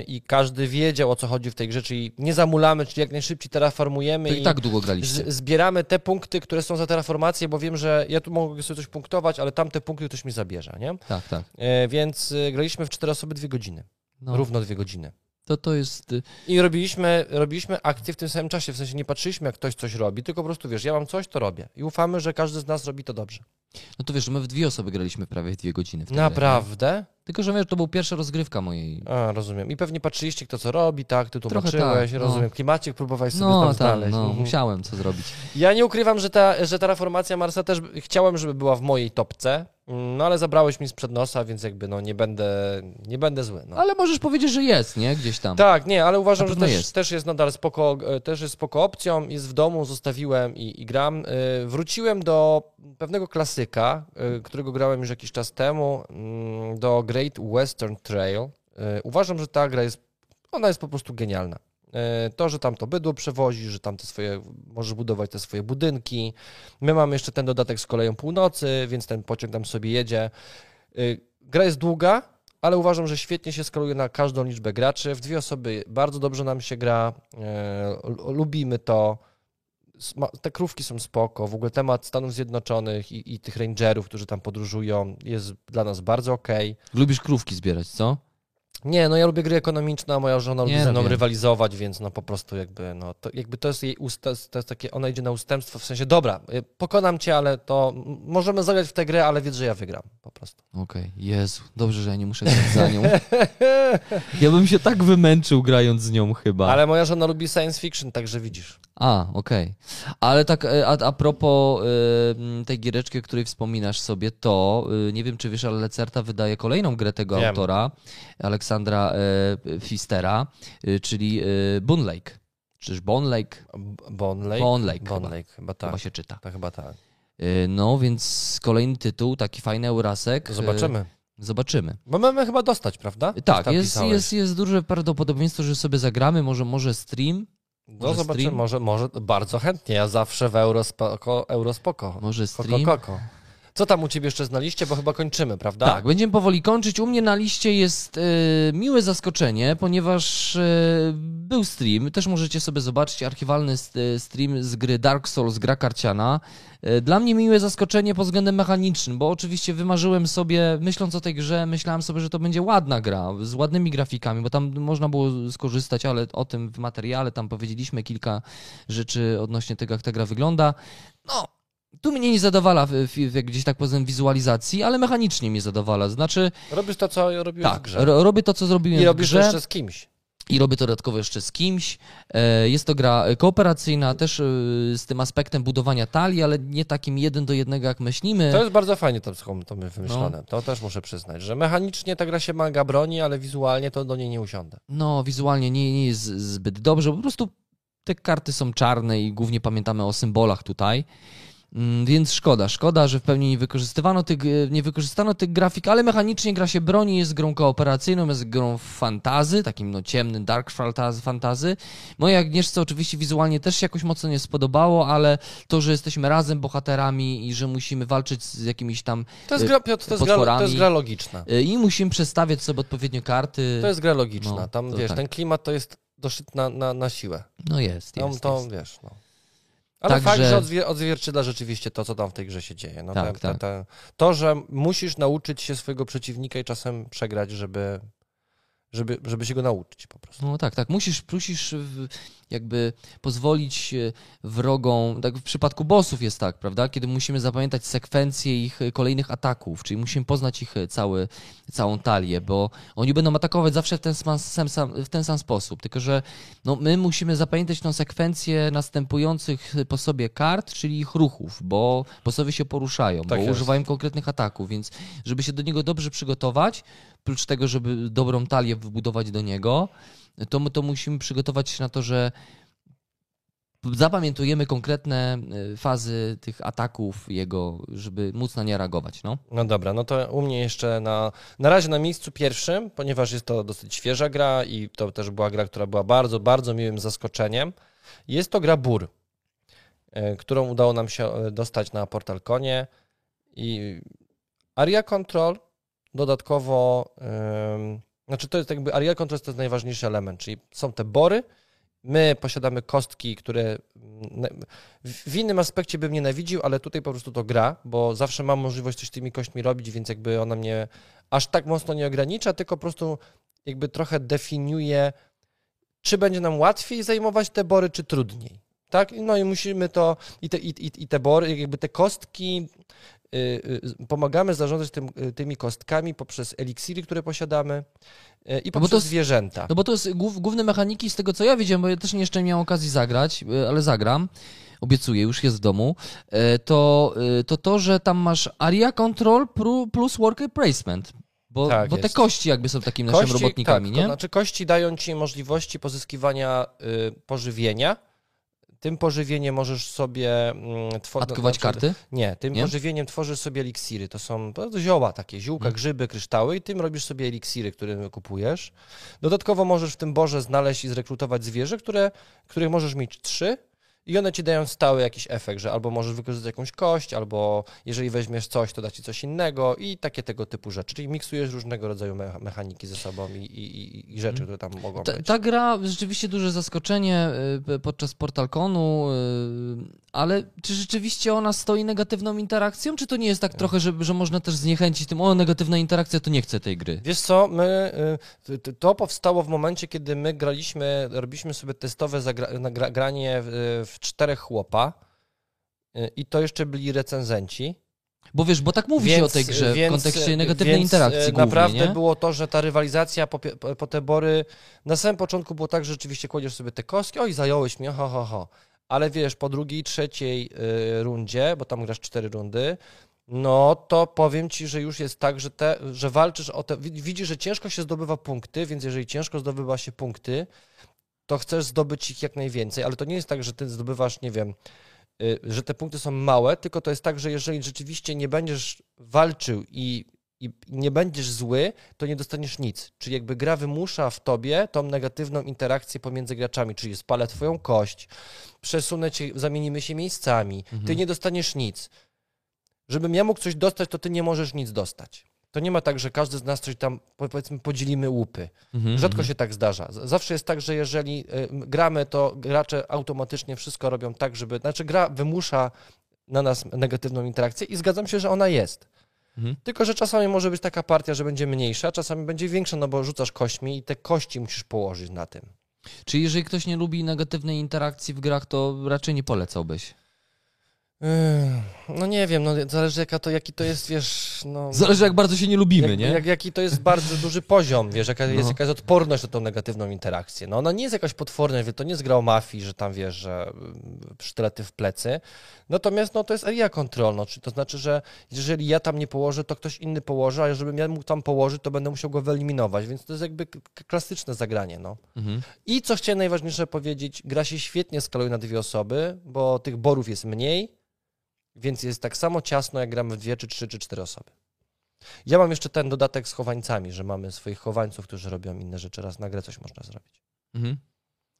i każdy wiedział o co chodzi w tej grze, czyli nie zamulamy, czyli jak najszybciej terraformujemy To i tak długo graliście. zbieramy te punkty, które są za terraformację, bo wiem, że ja tu mogę sobie coś punktować, ale tamte punkty ktoś mi zabierze, nie? Tak, tak. Yy, więc yy, graliśmy w cztery osoby dwie godziny, No, równo dwie godziny. to, to jest... y, I robiliśmy, robiliśmy akcje w tym samym czasie, w sensie nie patrzyliśmy, jak ktoś coś robi, tylko po prostu wiesz, ja mam coś, to robię. I ufamy, że każdy z nas robi to dobrze. No to wiesz, my w dwie osoby graliśmy prawie dwie godziny. Grę, Naprawdę? Tylko, że wiesz, to była pierwsza rozgrywka mojej. A, rozumiem. I pewnie patrzyliście, kto co robi, tak, ty tłumaczyłeś, tak, no. rozumiem. Klimacik próbowałeś sobie No tam tam, znaleźć. no, Mhm. musiałem co zrobić. Ja nie ukrywam, że ta, że ta reformacja Marsa też chciałem, żeby była w mojej topce, mm, no ale zabrałeś mi sprzed nosa, więc jakby no nie będę, nie będę zły. No. Ale możesz powiedzieć, że jest, nie? Gdzieś tam. Tak, nie, ale uważam, że też jest. też jest nadal spoko, e, też jest spoko opcją. Jest w domu, zostawiłem i, i gram. E, Wróciłem do pewnego klasyka, e, którego grałem już jakiś czas temu, mm, do Great Western Trail. E, Uważam, że ta gra jest, ona jest po prostu genialna. E, To, że tam to bydło przewozi, że tam te swoje, możesz budować te swoje budynki. My mamy jeszcze ten dodatek z koleją północy, więc ten pociąg tam sobie jedzie. E, Gra jest długa, ale uważam, że świetnie się skaluje na każdą liczbę graczy. W dwie osoby bardzo dobrze nam się gra, lubimy to. Te krówki są spoko, w ogóle temat Stanów Zjednoczonych i, i tych rangerów, którzy tam podróżują jest dla nas bardzo okej. Lubisz krówki zbierać, co? Nie, no ja lubię gry ekonomiczne, a moja żona lubi ze no mną wiem. rywalizować, więc no po prostu jakby, no to, jakby to jest jej usta, to jest takie, ona idzie na ustępstwo, w sensie, dobra, y, pokonam cię, ale to możemy zagrać w tę grę, ale wiedz, że ja wygram, po prostu. Okej, Jezu, dobrze, że ja nie muszę grać za nią. Ja bym się tak wymęczył grając z nią chyba. Ale moja żona lubi science fiction, także widzisz. A, okej. Ale tak e, a, a propos m, tej giereczki, o której wspominasz sobie, to e, nie wiem, czy wiesz, ale Lecerta wydaje kolejną grę tego Wiem. autora, Aleksandra e, Fistera, czyli Boon Lake. Czyż Bon Lake? B- Bon Lake? Bon Lake Bon chyba. Lake, chyba tak. Chyba się czyta. To chyba tak. No, więc kolejny tytuł, taki fajny Eurasek. E, zobaczymy. Zobaczymy. Bo mamy chyba dostać, prawda? Tak, jest, jest, jest duże prawdopodobieństwo, że sobie zagramy, może, może stream, No stream? może, może bardzo chętnie. Ja zawsze w Eurospoko. Eurospoko. może Koko, stream. koko. Co tam u ciebie jeszcze znaliście? Bo chyba kończymy, prawda? Tak, będziemy powoli kończyć. U mnie na liście jest e, miłe zaskoczenie, ponieważ e, był stream. Też możecie sobie zobaczyć archiwalny e, stream z gry Dark Souls, gra karciana. Dla mnie miłe zaskoczenie pod względem mechanicznym, bo oczywiście wymarzyłem sobie, myśląc o tej grze, myślałem sobie, że to będzie ładna gra, z ładnymi grafikami, bo tam można było skorzystać, ale o tym w materiale tam powiedzieliśmy kilka rzeczy odnośnie tego, jak ta gra wygląda. No, tu mnie nie zadowala w, w, w, gdzieś tak poza wizualizacji, ale mechanicznie mnie zadowala. Znaczy, Robisz to, co robiłeś w tak, grze. ro, robię to, co zrobiłem I w robisz to grze jeszcze z kimś. i robię to dodatkowo jeszcze z kimś. E, Jest to gra kooperacyjna, też e, z tym aspektem budowania talii, ale nie takim jeden do jednego, jak myślimy. To jest bardzo fajnie to, to my No. wymyślone. To też muszę przyznać, że mechanicznie ta gra się manga broni, ale wizualnie to do niej nie usiądę. No, wizualnie nie, nie jest zbyt dobrze, po prostu te karty są czarne i głównie pamiętamy o symbolach tutaj. Mm, Więc szkoda, szkoda, że w pełni nie wykorzystywano tych, e, nie wykorzystano tych grafik, ale mechanicznie gra się broni, jest grą kooperacyjną, jest grą fantazy, takim no ciemnym, dark fantazy. Mojej Agnieszce oczywiście wizualnie też się jakoś mocno nie spodobało, ale to, że jesteśmy razem bohaterami i że musimy walczyć z jakimiś tam To jest Y, gra, Piotr, to jest gra, to jest gra logiczna. e, i musimy przestawiać sobie odpowiednio karty. To jest gra logiczna. No, Tam, wiesz, tak. ten klimat to jest doszyt na, na, na siłę. No jest, Tam jest, to, jest. wiesz, no. Ale Także- fakt, że odzwier- odzwierciedla rzeczywiście to, co tam w tej grze się dzieje. No, Tak, te, tak. Te, te, to, że musisz nauczyć się swojego przeciwnika i czasem przegrać, żeby, żeby, żeby się go nauczyć po prostu. No tak, tak. Musisz, musisz w- jakby pozwolić e, wrogom, tak w przypadku bossów jest tak, prawda? Kiedy musimy zapamiętać sekwencję ich e, kolejnych ataków, czyli musimy poznać ich e, cały, całą talię, bo oni będą atakować zawsze w ten sam, w ten sam sposób, tylko że no, my musimy zapamiętać tą sekwencję następujących po sobie kart, czyli ich ruchów, bo bossowie się poruszają, Tak bo jest. używają konkretnych ataków, więc żeby się do niego dobrze przygotować, prócz tego, żeby dobrą talię wbudować do niego, to, my to musimy przygotować się na to, że zapamiętujemy konkretne y, fazy tych ataków jego, żeby móc na nie reagować. No. No dobra, no to u mnie jeszcze na, na razie na miejscu pierwszym, ponieważ jest to dosyć świeża gra i to też była gra, która była bardzo, bardzo miłym zaskoczeniem. Jest to gra Bur, e, którą udało nam się e, dostać na Portal Konie i Aria Control dodatkowo, ym, znaczy to jest jakby Aria Control to jest najważniejszy element, czyli są te bory, my posiadamy kostki, które mm, w innym aspekcie bym nienawidził, ale tutaj po prostu to gra, bo zawsze mam możliwość coś z tymi kośćmi robić, więc jakby ona mnie aż tak mocno nie ogranicza, tylko po prostu jakby trochę definiuje, czy będzie nam łatwiej zajmować te bory, czy trudniej. Tak? No i musimy to, i te, i, i, te bory, jakby te kostki, pomagamy zarządzać tym, y, tymi kostkami poprzez eliksiry, które posiadamy y, i bo poprzez to s- zwierzęta. no bo to jest głów, główne mechaniki z tego, co ja widziałem, bo ja też nie jeszcze nie miałem okazji zagrać, y, ale zagram. Obiecuję, już jest w domu. y, To y, to, to że tam masz area control plus worker placement. Bo, Tak bo te kości jakby są takimi naszymi robotnikami, tak, nie? To znaczy kości dają ci możliwości pozyskiwania y, pożywienia. Tym pożywieniem możesz sobie mm, tworzyć. Atkować karty? Nie, tym Nie? pożywieniem tworzysz sobie eliksiry. To są zioła takie, ziółka, Mm. grzyby, kryształy i tym robisz sobie eliksiry, które kupujesz. Dodatkowo możesz w tym borze znaleźć i zrekrutować zwierzę, które, których możesz mieć trzy I one ci dają stały jakiś efekt, że albo możesz wykorzystać jakąś kość, albo jeżeli weźmiesz coś, to da ci coś innego i takie tego typu rzeczy. Czyli miksujesz różnego rodzaju mechaniki ze sobą i, i, i rzeczy, które tam mogą ta, być. Ta gra rzeczywiście duże zaskoczenie y, podczas PortalConu, y, ale czy rzeczywiście ona stoi negatywną interakcją, czy to nie jest tak trochę, że, że można też zniechęcić tym, o negatywna interakcja, to nie chcę tej gry? Wiesz co, my, y, to powstało w momencie, kiedy my graliśmy, robiliśmy sobie testowe zagra, granie w, w czterech chłopa i to jeszcze byli recenzenci. Bo wiesz, bo tak mówi więc, się o tej grze więc, w kontekście negatywnej więc interakcji głównie, naprawdę nie? było to, że ta rywalizacja po, po, te bory, na samym początku było tak, że rzeczywiście kładziesz sobie te kostki, oj zająłeś mnie, ho, ho, ho. Ale wiesz, po drugiej, trzeciej y, rundzie, bo tam grasz cztery rundy, no to powiem ci, że już jest tak, że, te, że walczysz o te. Widzisz, że ciężko się zdobywa punkty, więc jeżeli ciężko zdobywa się punkty, to chcesz zdobyć ich jak najwięcej, ale to nie jest tak, że ty zdobywasz, nie wiem, y, że te punkty są małe, tylko to jest tak, że jeżeli rzeczywiście nie będziesz walczył i, i nie będziesz zły, to nie dostaniesz nic. Czyli jakby gra wymusza w tobie tą negatywną interakcję pomiędzy graczami, czyli spalę twoją kość, przesunę cię, zamienimy się miejscami, mhm. ty nie dostaniesz nic. Żebym ja mógł coś dostać, to ty nie możesz nic dostać. To nie ma tak, że każdy z nas coś tam, powiedzmy, podzielimy łupy. Mhm, Rzadko mhm. się tak zdarza. Zawsze jest tak, że jeżeli y, gramy, to gracze automatycznie wszystko robią tak, żeby. Znaczy, gra wymusza na nas negatywną interakcję i zgadzam się, że ona jest. Mhm. Tylko, że czasami może być taka partia, że będzie mniejsza, czasami będzie większa, no bo rzucasz kośćmi i te kości musisz położyć na tym. Czyli jeżeli ktoś nie lubi negatywnej interakcji w grach, to raczej nie polecałbyś? No nie wiem, no zależy jaka to, jaki to jest, wiesz, no... Zależy jak bardzo się nie lubimy, jak, nie? Jak, jaki to jest bardzo duży poziom, wiesz, jaka no. jest jakaś odporność na tą negatywną interakcję. No ona nie jest jakaś potworna, to nie jest gra o mafii, że tam, wiesz, że mm, sztylety w plecy. Natomiast, no to jest area kontrolna, czyli to znaczy, że jeżeli ja tam nie położę, to ktoś inny położy, a jeżeli ja mógł tam położyć, to będę musiał go wyeliminować, więc to jest jakby klasyczne zagranie, no. Mhm. I co chciałem najważniejsze powiedzieć, gra się świetnie skaluje na dwie osoby, bo tych borów jest mniej, więc jest tak samo ciasno, jak gramy w dwie, czy trzy, czy cztery osoby. Ja mam jeszcze ten dodatek z chowańcami, że mamy swoich chowańców, którzy robią inne rzeczy. Raz na grę coś można zrobić. Mhm.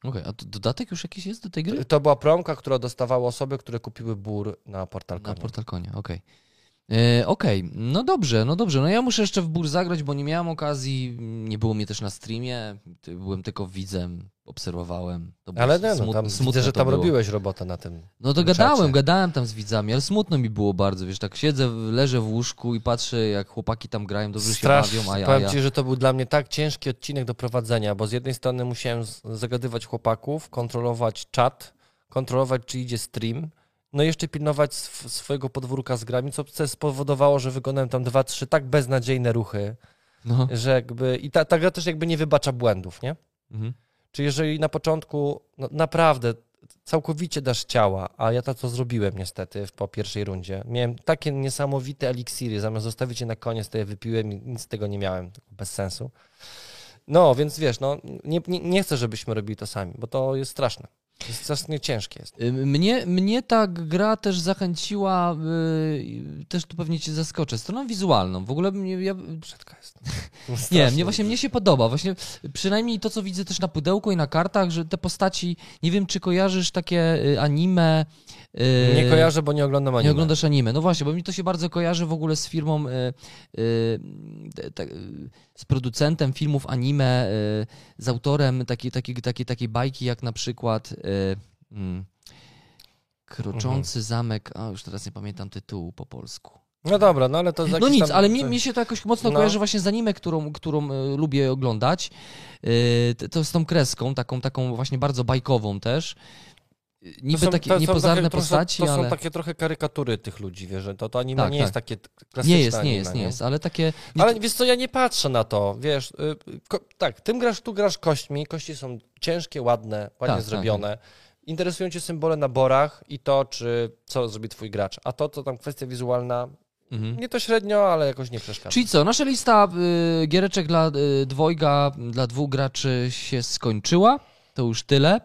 Okej, okay, a dodatek już jakiś jest do tej gry? To była promka, która dostawały osoby, które kupiły bór na Portalkonie. Na Portalkonie, okej. Okay. E, okej, okay. no dobrze, no dobrze. No ja muszę jeszcze w bór zagrać, bo nie miałem okazji, nie było mnie też na streamie, byłem tylko widzem, obserwowałem. ale nie, no, tam widzę, że tam było. robiłeś robotę na tym. No to gadałem, gadałem tam z widzami, ale smutno mi było bardzo, wiesz, tak siedzę, leżę w łóżku i patrzę, jak chłopaki tam grają, dobrze Strasz, się bawią, a ja... Powiem ci, że to był dla mnie tak ciężki odcinek do prowadzenia, bo z jednej strony musiałem zagadywać chłopaków, kontrolować czat, kontrolować, czy idzie stream, no i jeszcze pilnować sw swojego podwórka z grami, co spowodowało, że wykonałem tam dwa, trzy tak beznadziejne ruchy, no. że jakby... I ta, ta gra też jakby nie wybacza błędów, nie? Mhm. Czy jeżeli na początku no, naprawdę całkowicie dasz ciała, a ja to co zrobiłem niestety po pierwszej rundzie. Miałem takie niesamowite eliksiry, zamiast zostawić je na koniec, to je wypiłem i nic z tego nie miałem, bez sensu. No, więc wiesz, no, nie, nie, nie chcę, żebyśmy robili to sami, bo to jest straszne. Jest strasznie ciężkie jest. Mnie, mnie ta gra też zachęciła, yy, też tu pewnie cię zaskoczę, stroną wizualną. W ogóle mnie... Ja... Brzydka jest. nie, mnie właśnie mnie się podoba. Właśnie przynajmniej to, co widzę też na pudełku i na kartach, że te postaci, nie wiem, czy kojarzysz takie y, anime... Yy, nie kojarzę, bo nie oglądam anime. Nie oglądasz anime. No właśnie, bo mi to się bardzo kojarzy w ogóle z firmą, yy, yy, z producentem filmów anime, z autorem takiej, takiej, takiej, takiej bajki, jak na przykład Hmm. Kroczący mhm. zamek, a już teraz nie pamiętam tytułu po polsku. No dobra, no ale to No nic, tam... ale mi, mi się to jakoś mocno no. kojarzy właśnie z anime, którą, którą y, lubię oglądać. Y, to z tą kreską, taką, taką właśnie bardzo bajkową też. Niby są, takie niepozorne postaci, to są, takie trochę karykatury tych ludzi, wiesz, że to, to anime tak, nie tak. jest takie klasyczne Nie jest, nie anime, jest, nie, nie jest, ale takie... Ale wiesz co, ja nie patrzę na to, wiesz, ko, tak, tym grasz, tu grasz kośćmi, kości są ciężkie, ładne, ładnie tak, tak zrobione, tak interesują cię symbole na borach i to, czy co zrobi twój gracz. A to, co tam kwestia wizualna, mhm. nie to średnio, ale jakoś nie przeszkadza. Czyli co, nasza lista y, giereczek dla y, dwojga, dla dwóch graczy się skończyła. To już tyle.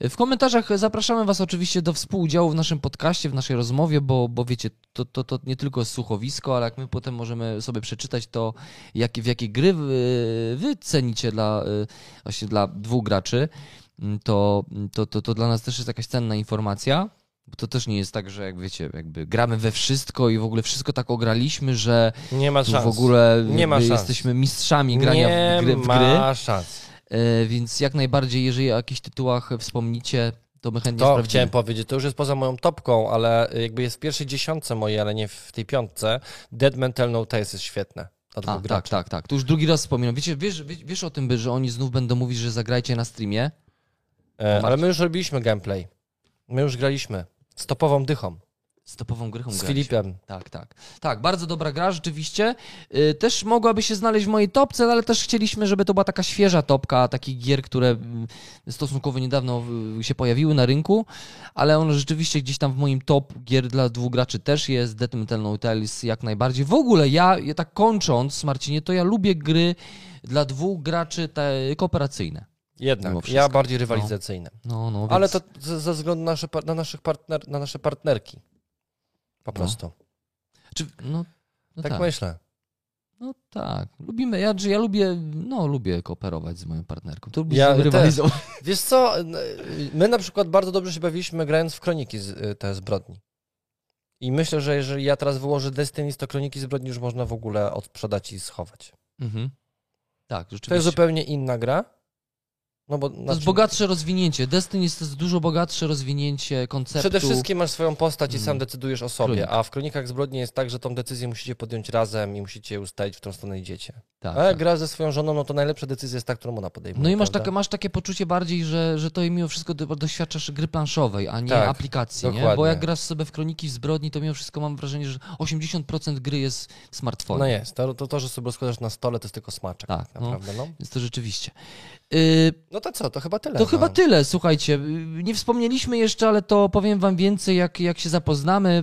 W komentarzach zapraszamy Was oczywiście do współudziału w naszym podcaście, w naszej rozmowie, bo, bo wiecie, to, to, to nie tylko słuchowisko, ale jak my potem możemy sobie przeczytać to, jak, w jakie gry wy, wy cenicie dla, y, właśnie dla dwóch graczy. mm, to, to, to, to dla nas też jest jakaś cenna informacja. Bo to też nie jest tak, że jak wiecie, jakby gramy we wszystko i w ogóle wszystko tak ograliśmy, że Nie ma szans. w ogóle Nie ma szans. jesteśmy mistrzami grania nie w gry. W gry. ma szans. E, Więc jak najbardziej, jeżeli o jakichś tytułach wspomnicie, to my chętnie To sprawdzimy. chciałem powiedzieć, to już jest poza moją topką, ale jakby jest w pierwszej dziesiątce mojej, ale nie w tej piątce. Dead Man Tell No Tales jest świetne. A, tak, tak, tak. Tu już drugi raz wspominam. Wiecie, wiesz, wiesz, wiesz o tym, że oni znów będą mówić, że zagrajcie na streamie? E, ale my już robiliśmy gameplay. My już graliśmy. Z topową dychą. Z topową grychą Z. Filipem. Tak, tak. Tak, bardzo dobra gra, rzeczywiście. Y, Też mogłaby się znaleźć w mojej topce, ale też chcieliśmy, żeby to była taka świeża topka takich gier, które mm, stosunkowo niedawno się pojawiły na rynku, ale on rzeczywiście gdzieś tam w moim top gier dla dwóch graczy też jest. Dead Metal No Tales jak najbardziej. W ogóle ja, tak kończąc, Marcinie, to ja lubię gry dla dwóch graczy te kooperacyjne. Jednak. Ja bardziej rywalizacyjne. No, no, więc... Ale to ze, ze względu na nasze, na, naszych partner, na nasze partnerki. Po No. prostu. Czy, no, no tak, tak. myślę. No tak, lubimy, ja, ja lubię, no lubię kooperować z moją partnerką. To lubię Ja rywalizować. Wiesz co, my na przykład bardzo dobrze się bawiliśmy grając w Kroniki z, y, te zbrodni. I myślę, że jeżeli ja teraz wyłożę Destiny, to Kroniki zbrodni już można w ogóle odsprzedać i schować. Mhm. Tak, To jest rzeczywiście. zupełnie inna gra. No bo To znaczy, jest bogatsze rozwinięcie. Destiny jest to jest dużo bogatsze rozwinięcie konceptu. Przede wszystkim masz swoją postać i sam Mm. decydujesz o sobie, Kronika. a w Kronikach Zbrodni jest tak, że tą decyzję musicie podjąć razem i musicie ustalić, w którą stronę idziecie. tak, A jak tak. grasz ze swoją żoną, no to najlepsza decyzja jest ta, którą ona podejmuje. No i masz takie, masz takie poczucie bardziej, że, że to mimo wszystko do- doświadczasz gry planszowej, a nie Tak, aplikacji, nie? Bo jak grasz sobie w Kroniki Zbrodni, to mimo wszystko mam wrażenie, że 80% gry jest w smartfonie. No jest, to, to, to, że sobie rozkładasz na stole, to jest tylko smaczek. Tak, Tak, no. naprawdę, no. Więc to rzeczywiście. Y, no to co, to chyba tyle. To no. chyba tyle, słuchajcie. Nie wspomnieliśmy jeszcze, ale to powiem wam więcej, jak, jak się zapoznamy.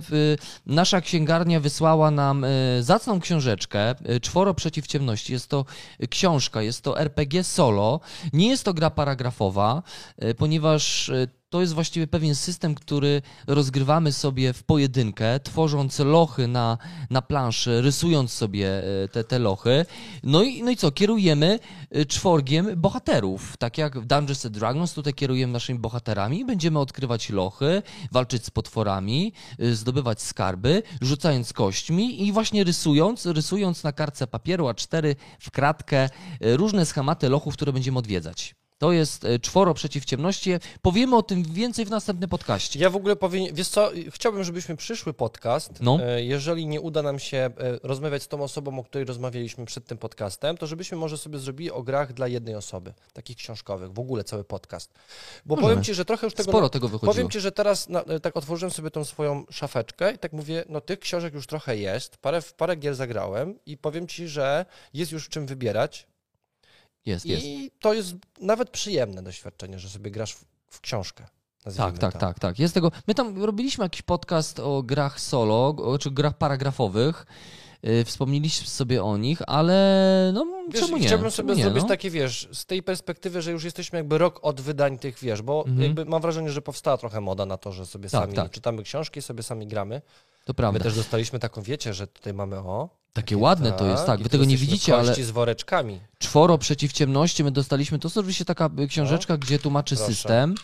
Nasza księgarnia wysłała nam y, zacną książeczkę y, Czworo przeciw ciemności. Jest to książka, jest to RPG solo. Nie jest to gra paragrafowa, y, ponieważ to jest właściwie pewien system, który rozgrywamy sobie w pojedynkę, tworząc lochy na, na planszy, rysując sobie y, te, te lochy. No i, no i co? Kierujemy y, czworgiem bohaterów. Tak jak w Dungeons and Dragons, tutaj kierujemy naszymi bohaterami. Będziemy odkrywać lochy, walczyć z potworami, y, zdobywać skarby, rzucając kośćmi i właśnie rysując, rysując na kartce papieru A4 w kratkę różne schematy lochów, które będziemy odwiedzać. To jest y, czworo przeciw ciemności. Powiemy o tym więcej w następnym podcaście. Ja w ogóle powinien, wiesz co, chciałbym, żebyśmy przyszły podcast, No. e, jeżeli nie uda nam się e, rozmawiać z tą osobą, o której rozmawialiśmy przed tym podcastem, to żebyśmy może sobie zrobili o grach dla jednej osoby, takich książkowych, w ogóle cały podcast. Bo Możemy. powiem Ci, że trochę już tego... Sporo tego wychodziło. Powiem Ci, że teraz na, e, tak otworzyłem sobie tą swoją szafeczkę i tak mówię, no tych książek już trochę jest, parę, w parę gier zagrałem i powiem Ci, że jest już czym wybierać Jest, jest. i to jest nawet przyjemne doświadczenie, że sobie grasz w, w książkę. Tak, tak, to. tak, tak. Jest tego. My tam robiliśmy jakiś podcast o grach solo, o, czy grach paragrafowych. Yy, Wspomnieliśmy sobie o nich, ale no Wiesz, czemu nie? Chciałbym sobie nie, zrobić no? takie, wiesz, z tej perspektywy, że już jesteśmy jakby rok od wydań tych, wiesz, bo Mhm. jakby mam wrażenie, że powstała trochę moda na to, że sobie Tak, sami tak. czytamy książki, sobie sami gramy. To prawda. My też dostaliśmy taką, wiecie, że tutaj mamy o... Takie ładne to jest, tak. Wy tego nie widzicie, ale z woreczkami. czworo przeciw ciemności my dostaliśmy. To jest oczywiście taka książeczka, gdzie tłumaczy proszę. system.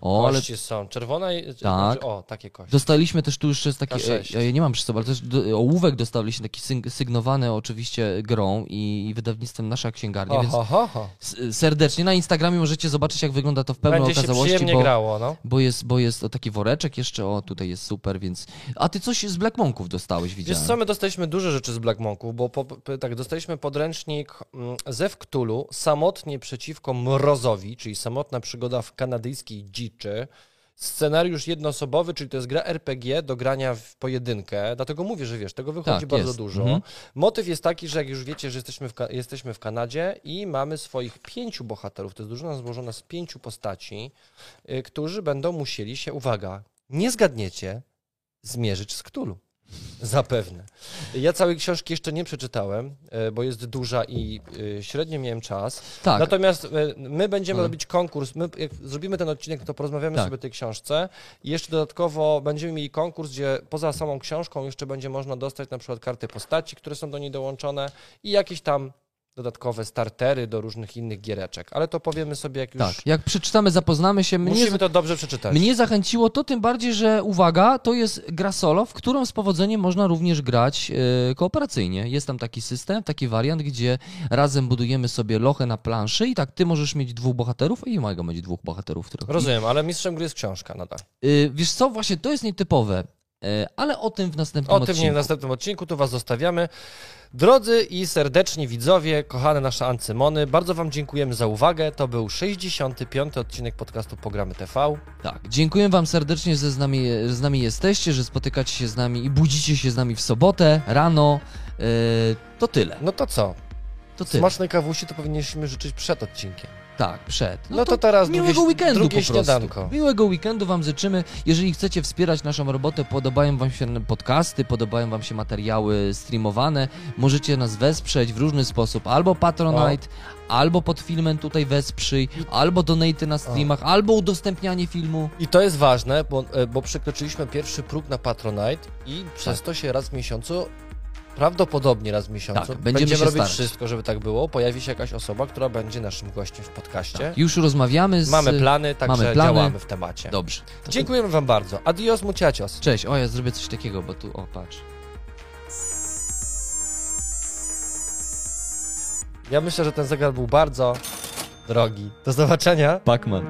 O, ale Kości są czerwona i... Tak. O, takie kości. Dostaliśmy też tu jeszcze jest taki, K6. ja ja nie mam przy sobie, ale też do, ołówek dostaliśmy taki syg, sygnowany oczywiście grą i, i wydawnictwem Nasza Księgarnia, więc Ho, ho, serdecznie na Instagramie możecie zobaczyć jak wygląda to w pełnej Będzie się okazałości, bo, grało, no. bo jest, bo jest o taki woreczek jeszcze, o tutaj jest super, więc... A ty coś z Black Monków dostałeś, Wiesz widziałem. co, my dostaliśmy duże rzeczy z Black Monków, bo po, tak, dostaliśmy podręcznik mm, Zew Cthulhu samotnie przeciwko mrozowi, czyli samotna przygoda w kanadyjskiej dziczy. Scenariusz jednoosobowy, czyli to jest gra RPG do grania w pojedynkę, dlatego mówię, że wiesz, tego wychodzi Tak, bardzo jest. dużo. Mhm. Motyw jest taki, że jak już wiecie, że jesteśmy w, jesteśmy w Kanadzie i mamy swoich pięciu bohaterów, to jest drużyna złożona z pięciu postaci, y, którzy będą musieli się, uwaga, nie zgadniecie, zmierzyć z Cthulhu. Zapewne. Ja całej książki jeszcze nie przeczytałem, e, bo jest duża i e, średnio miałem czas. Tak, Natomiast e, my będziemy Ale- robić konkurs. My, jak zrobimy ten odcinek, to porozmawiamy Tak. sobie o tej książce. I jeszcze dodatkowo będziemy mieli konkurs, gdzie poza samą książką jeszcze będzie można dostać na przykład karty postaci, które są do niej dołączone i jakieś tam dodatkowe startery do różnych innych giereczek, ale to powiemy sobie jak już Tak, jak przeczytamy, zapoznamy się. Mnie, musimy to dobrze przeczytać. mnie zachęciło to tym bardziej, że uwaga, to jest gra solo, w którą z powodzeniem można również grać e, kooperacyjnie. Jest tam taki system, taki wariant, gdzie razem budujemy sobie lochę na planszy i tak ty możesz mieć dwóch bohaterów i mogę mieć dwóch bohaterów. Których... Rozumiem, ale mistrzem gry jest książka nadal. Y, wiesz co, właśnie to jest nietypowe, ale o tym w następnym O tym odcinku. nie w następnym odcinku, tu Was zostawiamy. Drodzy i serdeczni widzowie, kochane nasze Ancymony, bardzo Wam dziękujemy za uwagę. To był 65. odcinek podcastu Programy TV. Tak, dziękuję Wam serdecznie, że z nami, że z nami jesteście, że spotykacie się z nami i budzicie się z nami w sobotę, rano. E, to tyle. No to co? To tyle. Smacznej kawusi to powinniśmy życzyć przed odcinkiem. Tak, przed. No, to, teraz Miłego drugie, weekendu drugie po prostu. śniadanko. Miłego weekendu Wam życzymy. Jeżeli chcecie wspierać naszą robotę, podobają Wam się podcasty, podobają Wam się materiały streamowane, możecie nas wesprzeć w różny sposób. Albo Patronite, albo pod filmem tutaj wesprzyj, albo donaty na streamach, albo udostępnianie filmu. I to jest ważne, bo, e, bo przekroczyliśmy pierwszy próg na Patronite i przez Tak. to się raz w miesiącu, prawdopodobnie raz w miesiącu, Tak, będziemy się robić starać. wszystko, żeby tak było. Pojawi się jakaś osoba, która będzie naszym gościem w podcaście. Tak, już rozmawiamy z... Mamy plany, także mamy plany. działamy w temacie. Dobrze. To- Dziękujemy Wam bardzo. Adios, muchachos. Cześć, o ja zrobię coś takiego, bo tu, o patrz. Ja myślę, że ten zegar był bardzo drogi. Do zobaczenia. Pacman.